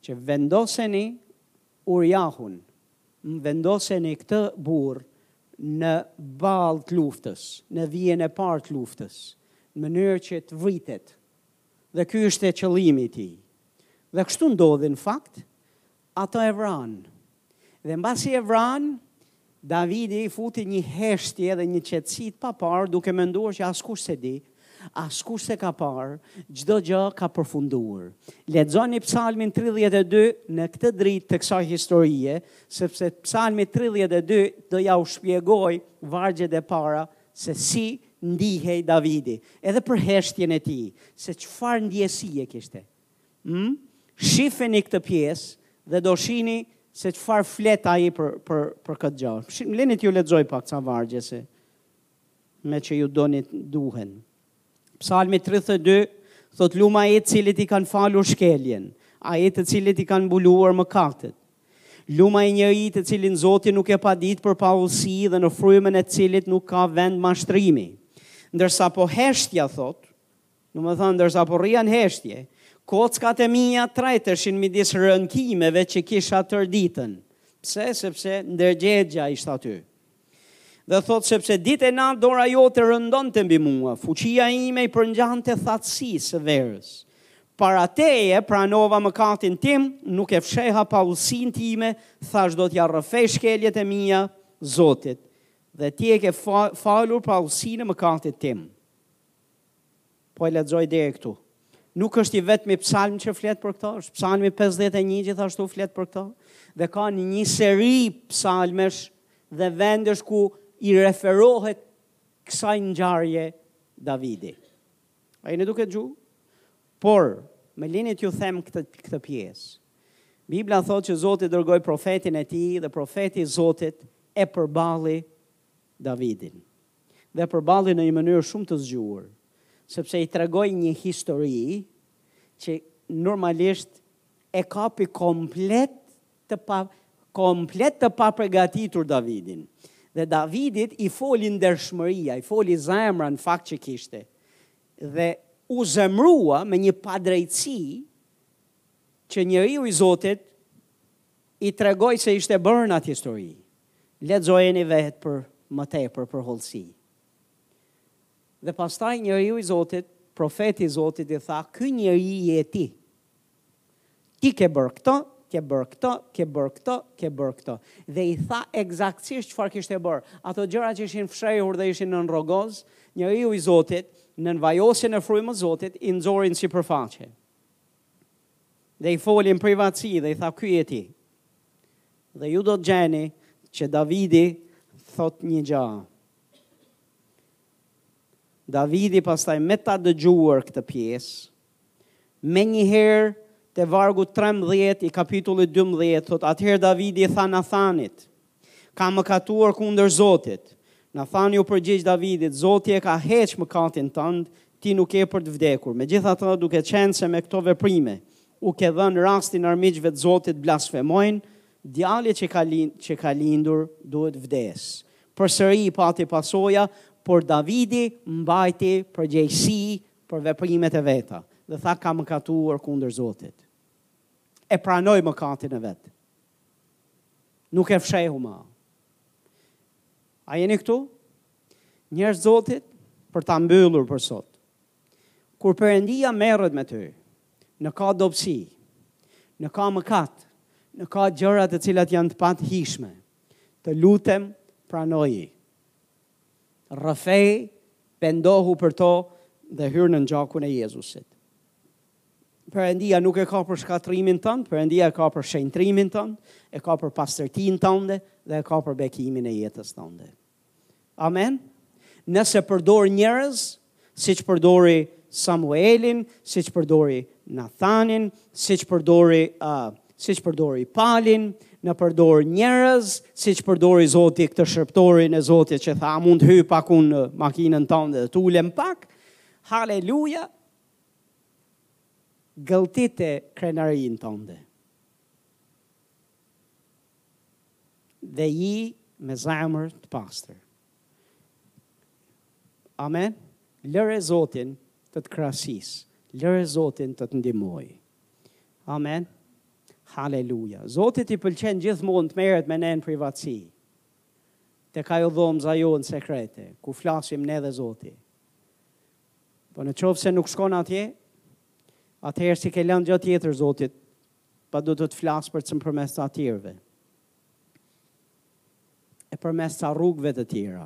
që vendoseni Urjahun, vendoseni këtë burrë në ballë të luftës, në vijën e parë të luftës, në mënyrë që të vritet. Dhe ky ishte qëllimi i tij. Dhe kështu ndodhi në fakt, Ato e vranë. Dhe mbasi e vranë, Davidi i futi një heshtje dhe një qetësi të paparë, duke menduar që askush s'e di, askush s'e ka parë, çdo gjë ka përfunduar. Lexoni Psalmin 32 në këtë dritë të kësaj historie, sepse Psalmi 32 do ja u shpjegoj vargjet e para se si ndihej Davidi, edhe për heshtjen e tij, se çfarë ndjesi kishte. Ëh? Shifeni këtë pjesë dhe do shini se çfarë flet ai për për për këtë gja. Më leni t'ju lexoj pak ca vargje se meqë ju doni duhen. Psalmi 32 thot lum ai të cilit i kanë falur shkeljen, ai të cilit i kanë mbuluar mëkatet. Lum ai njeri të cilin Zoti nuk e padit për paudhësi dhe në frymën e të cilit nuk ka vend mashtrimi. Ndërsa po heshtja thot, Do me thënë, ndërsa po rrija në heshtje, kockat e mia treteshin midis rënkimeve që kisha tërë ditën. Pse? Sepse ndërgjegja është aty. Dhe thotë sepse ditë e natë dora jote rëndonte mbi mua, fuqia ime i përngjante thatësisë së verës. Para teje pranova mëkatin tim, nuk e fsheha paudhësinë time, thashë do t'ia rrëfej shkeljet e mia Zotit, dhe ti e ke falur paudhësinë e mëkatit tim. Po e lexoj deri këtu. Nuk është i vetmi psalm që flet për këto, është psalmi 51 gjithashtu flet për këto dhe ka një, një seri psalmesh dhe vendesh ku i referohet kësaj ngjarje Davidi. A jeni duke dëgju? Por, më lini t'ju them këtë, këtë pjesë. Bibla thotë që Zoti dërgoi profetin e tij dhe profeti i Zotit e përballi Davidin dhe e përballi në një mënyrë shumë të zgjuar, sepse i tregoi një histori që normalisht e kapi komplet të pa komplet të papërgatitur Davidin. Dhe Davidit i foli ndershmëria, i foli zemra në fakt që kishte. Dhe u zemrua me një padrejtësi që njeriu i Zotit I tregoi se ishte bërë në atë histori. Lexojeni vetë për më tepër për hollësi. Dhe pastaj njeriu i Zotit, profeti i Zotit i tha, ky njeri je ti. Ti ke bërë këto, ke bërë këto, ke bërë këto, ke bërë këto. Dhe i tha ekzaktësisht çfarë kishte bërë. Ato gjëra që ishin fshehur dhe ishin nën rrogoz, njeriu i Zotit, nën vajosjen e frymës së Zotit, i nxori në sipërfaqe. Dhe i foli në privatësi dhe i tha ky je ti. Dhe ju do të gjeni që Davidi thotë një gjë. Davidi pastaj me ta dëgjuar këtë pjesë, menjëherë te vargu 13 i kapitullit 12, thotë atëherë Davidi i tha Nathanit, Kam mëkatuar kundër Zotit. Nathani iu përgjigj Davidit, Zoti e ka hequr mëkatin tënd, ti nuk ke për të vdekur. Megjithatë, duke qenë se me këto veprime u ke dhënë rastin armiqve të Zotit të blasfemojnë, djali që ka, që ka lindur duhet të vdesë. Përsëri i pati pasoja, por Davidi mbajti përgjegjësi për veprimet e veta dhe tha kam mëkatuar kundër Zotit. E pranoi mëkatin e vet. Nuk e fshehu më. A jeni këtu? Njerëz të Zotit për ta mbyllur për sot. Kur Perëndia merret me ty, në ka dobësi, në ka mëkat, në ka gjëra të cilat janë të pahijshme. Të lutem pranoji. Rrëfeji, pendohu për to dhe hyr nën gjakun e Jezusit. Perëndia nuk e ka për shkatërrimin tënd, Perëndia e ka për shenjtrimin tënd, e ka për pastërtinë tënde dhe e ka për bekimin e jetës tënde. Amen. Nëse përdor njerëz, siç përdori Samuelin, siç përdori Nathanin, siç përdori uh, siç përdori Palin, në përdor njerëz, siç përdori Zoti këtë shërbëtorin e Zotit që tha, a mund të hyj pak unë në makinën tënde dhe të ulem pak? Haleluja! Gëlltite krenarinë tënde. Dhe ji me zemër të pastër. Amen. Lëre Zotin të të krasisë. Lëre Zotin të të ndihmojë. Amen. Haleluja. Zotit i pëlqen gjithmonë të merret me ne në privatësi. Tek ajo dhomëza jonë sekrete, ku flasim ne dhe Zoti. Po në qoftë se nuk shkon atje, atëherë s'i ke lënë gjë tjetër Zotit, pa do të të flasë përmes të tjerëve. E përmes rrugëve të tjera.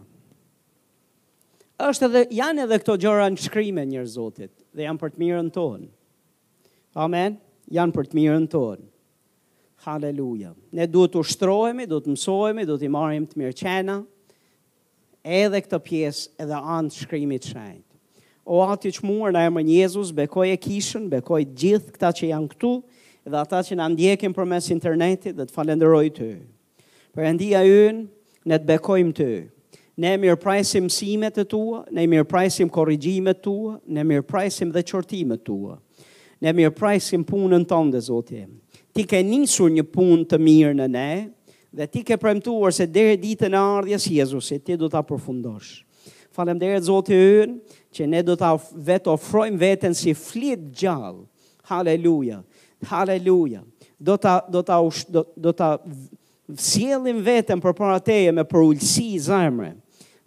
Është edhe, janë edhe këto gjëra në shkrime njerëz të Zotit, dhe janë për të mirën tonë. Amen, janë për të mirën tonë. Haleluja. Ne duhet të ushtrohemi, duhet të mësohemi, duhet t'i marrim të mirëqena, Edhe këto pjesë edhe anë të shkrimit të shenjtë. O atë i çmuar në emrin Jezus bekoje kishën, bekoji gjithë këta që janë këtu dhe ata që na ndjekin përmes internetit dhe të falenderoj ty. Perëndia ynë, ne të bekojmë ty. Ne mirëpresim mësimet e tua, ne mirëpresim korrigjimet e tua, ne mirëpresim dhe qortimet e tua. Ne mirëpresim punën tënde, Zoti. Ti ke nisur një punë të mirë në ne, Dhe ti ke premtuar se deri ditën e ardhjes së Jezusit ti do ta përfundosh. Faleminderit Zoti ynë që ne do ta vetofrojmë veten si fli të gjallë. Haleluja. Haleluja. Do ta do ta do, do ta sjellim veten përpara teje me përulësi zemre.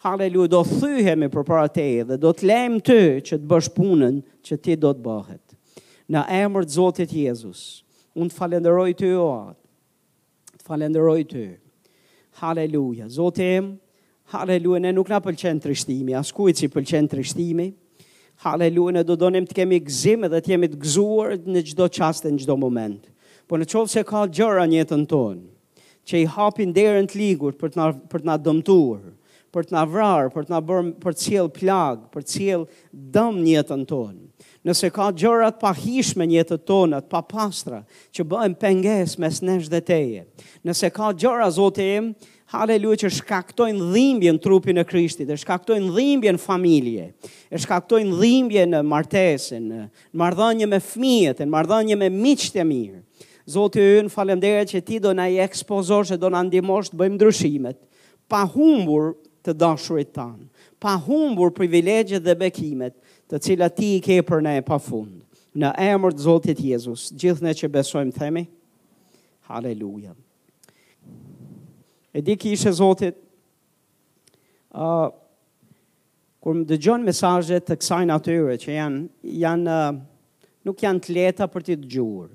Haleluja, do thyhemi përpara teje dhe do të lëmë ty që të bësh punën që ti do të bëhet. Në emër të Zotit Jezus, unë të falenderoj ty o atë, Të falenderoj ty. Haleluja. Zoti im, haleluja, ne nuk na pëlqen trishtimi, askujt s'i pëlqen trishtimi. Haleluja, ne do donim të kemi gëzim dhe të jemi të gëzuar në çdo çast e në çdo moment. Po në qoftë se ka gjëra në jetën tonë, që i hapin derën të ligut për të na për të na dëmtuar, për të na vrarë, për të na bërë për të sjellë plagë, për të sjellë dëm në jetën tonë. Nëse ka gjëra të pahijshme në jetën tonë, të papastra, që bëhen pengesë mes nesh dhe teje. Nëse ka gjëra Zoti im, haleluja që shkaktojnë dhimbje në trupin e Krishtit, e shkaktojnë dhimbje në familje, e shkaktojnë dhimbje në martesë, në marrëdhënie me fëmijët, në marrëdhënie me miqtë e mirë. Zoti ynë, falënderit që ti do na i ekspozosh e do na ndihmosh të bëjmë ndryshimet. pa humbur të dashurit tanë, pa humbur privilegjet dhe bekimet, të cilat ti i ke për ne pa fund. Në emër të Zotit Jezus, gjithë ne që besojmë themi, haleluja. E di kishe Zotit, uh, kur më dëgjon mesazhe të kësaj natyre që janë janë nuk janë të lehta për t'i dëgjuar.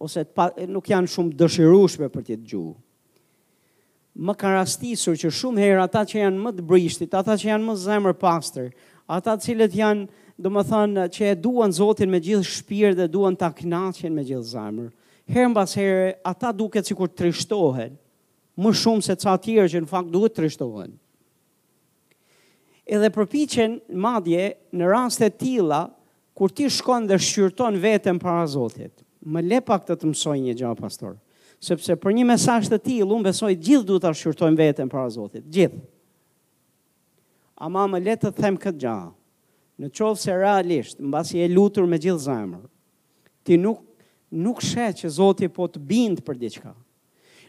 ose të pa, nuk janë shumë të dëshirueshme për t'i dëgjuar. Më ka rastisur që shumë herë ata që janë më të brishtit, ata që janë më zemërpastër, ata të cilët janë, domethënë, që e duan Zotin me gjithë shpirt dhe duan ta knaqen me gjithë zemër, herë mbas herë, ata duket sikur trishtohen, më shumë se ca të tjerë që në fakt duhet të trishtohen. Edhe përpiqen madje në raste të tilla kur ti shkon dhe shqyrton veten para Zotit. Më lër pak të të mësoj një gjë pastor. Sepse për një mesazh të tillë unë besoj gjithë duhet ta shqyrtojmë veten para Zotit, gjithë. Ama më lër të them këtë gjë. Në qoftë se realisht, mbasi je lutur me gjithë zemër, ti nuk, nuk sheh që Zoti po të bind për diçka.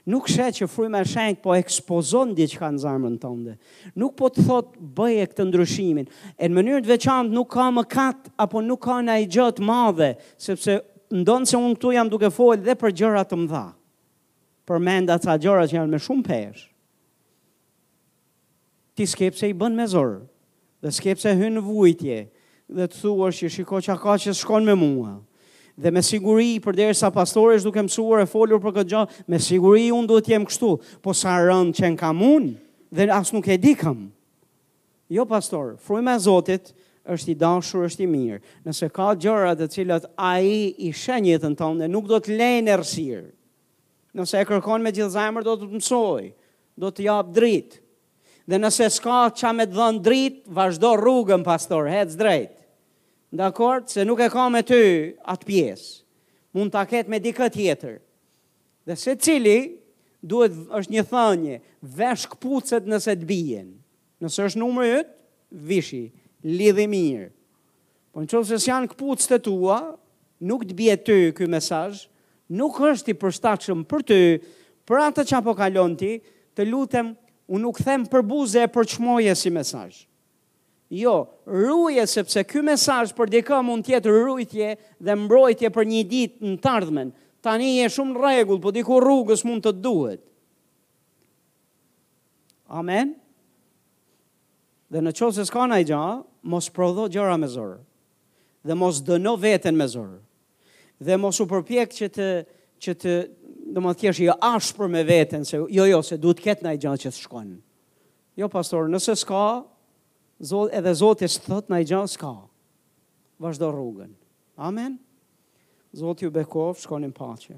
Nuk sheh që fryma e shenjtë po ekspozon diçka në zemrën tënde. Nuk po të thotë bëje këtë ndryshimin. E në mënyrë të veçantë nuk ka mëkat apo nuk ka naj gjë të madhe, sepse ndonëse unë këtu jam duke fol dhe për gjëra të mëdha. Përmenda ca gjëra që janë me shumë peshë. Ti s'ke pse i bën me zor dhe s'ke pse hyn në vuajtje dhe të thuash që shiko ça ka që s'shkon me mua. Dhe me siguri përderisa pastori duke mësuar e folur për këtë gjë, me siguri unë duhet të jem kështu, po sa rëndë qenkam unë dhe as nuk e dikam. Jo pastor, fryma e Zotit është i dashur, është i mirë. Nëse ka gjëra të cilat ai i sheh në jetën tonë dhe nuk do të lejë në errësirë. Nëse e kërkon me gjithë zemër do të të mësojë, do të japë dritë. Dhe nëse s'ka ça me të dhënë dritë, vazhdo rrugën pastor, hec drejt. Dakord, se nuk e ka me ty atë pjesë. Mund ta ketë me dikë tjetër. Dhe secili duhet është një thënie, vesh këpucët nëse të bien. Nëse është numri yt, vishi, lidhi mirë. Po në qoftë se s'janë këpucët e tua, nuk të bie ty ky mesazh, nuk është i përshtatshëm për ty, për atë që po kalon ti, të lutem, unë nuk them përbuze e përçmoje si mesazh. Jo, ruje sepse ky mesazh për dikë mund të jetë rujtje dhe mbrojtje për një ditë në të ardhmen. Tani je shumë në rregull, po diku rrugës mund të duhet. Amen. Dhe në qoftë se s'ka naj gja, mos prodho gjëra me zor. Dhe mos dëno veten me zor. Dhe mos u përpjek që të, që të, domethënë të jesh i ashpër me veten, se jo, jo, se duhet të ketë naj gja që s'shkon. Jo, pastor, nëse s'ka, zot, edhe Zoti s'të thotë naj gja s'ka. Vazhdo rrugën. Amen. Zoti ju bekoftë, shkoni në paqe.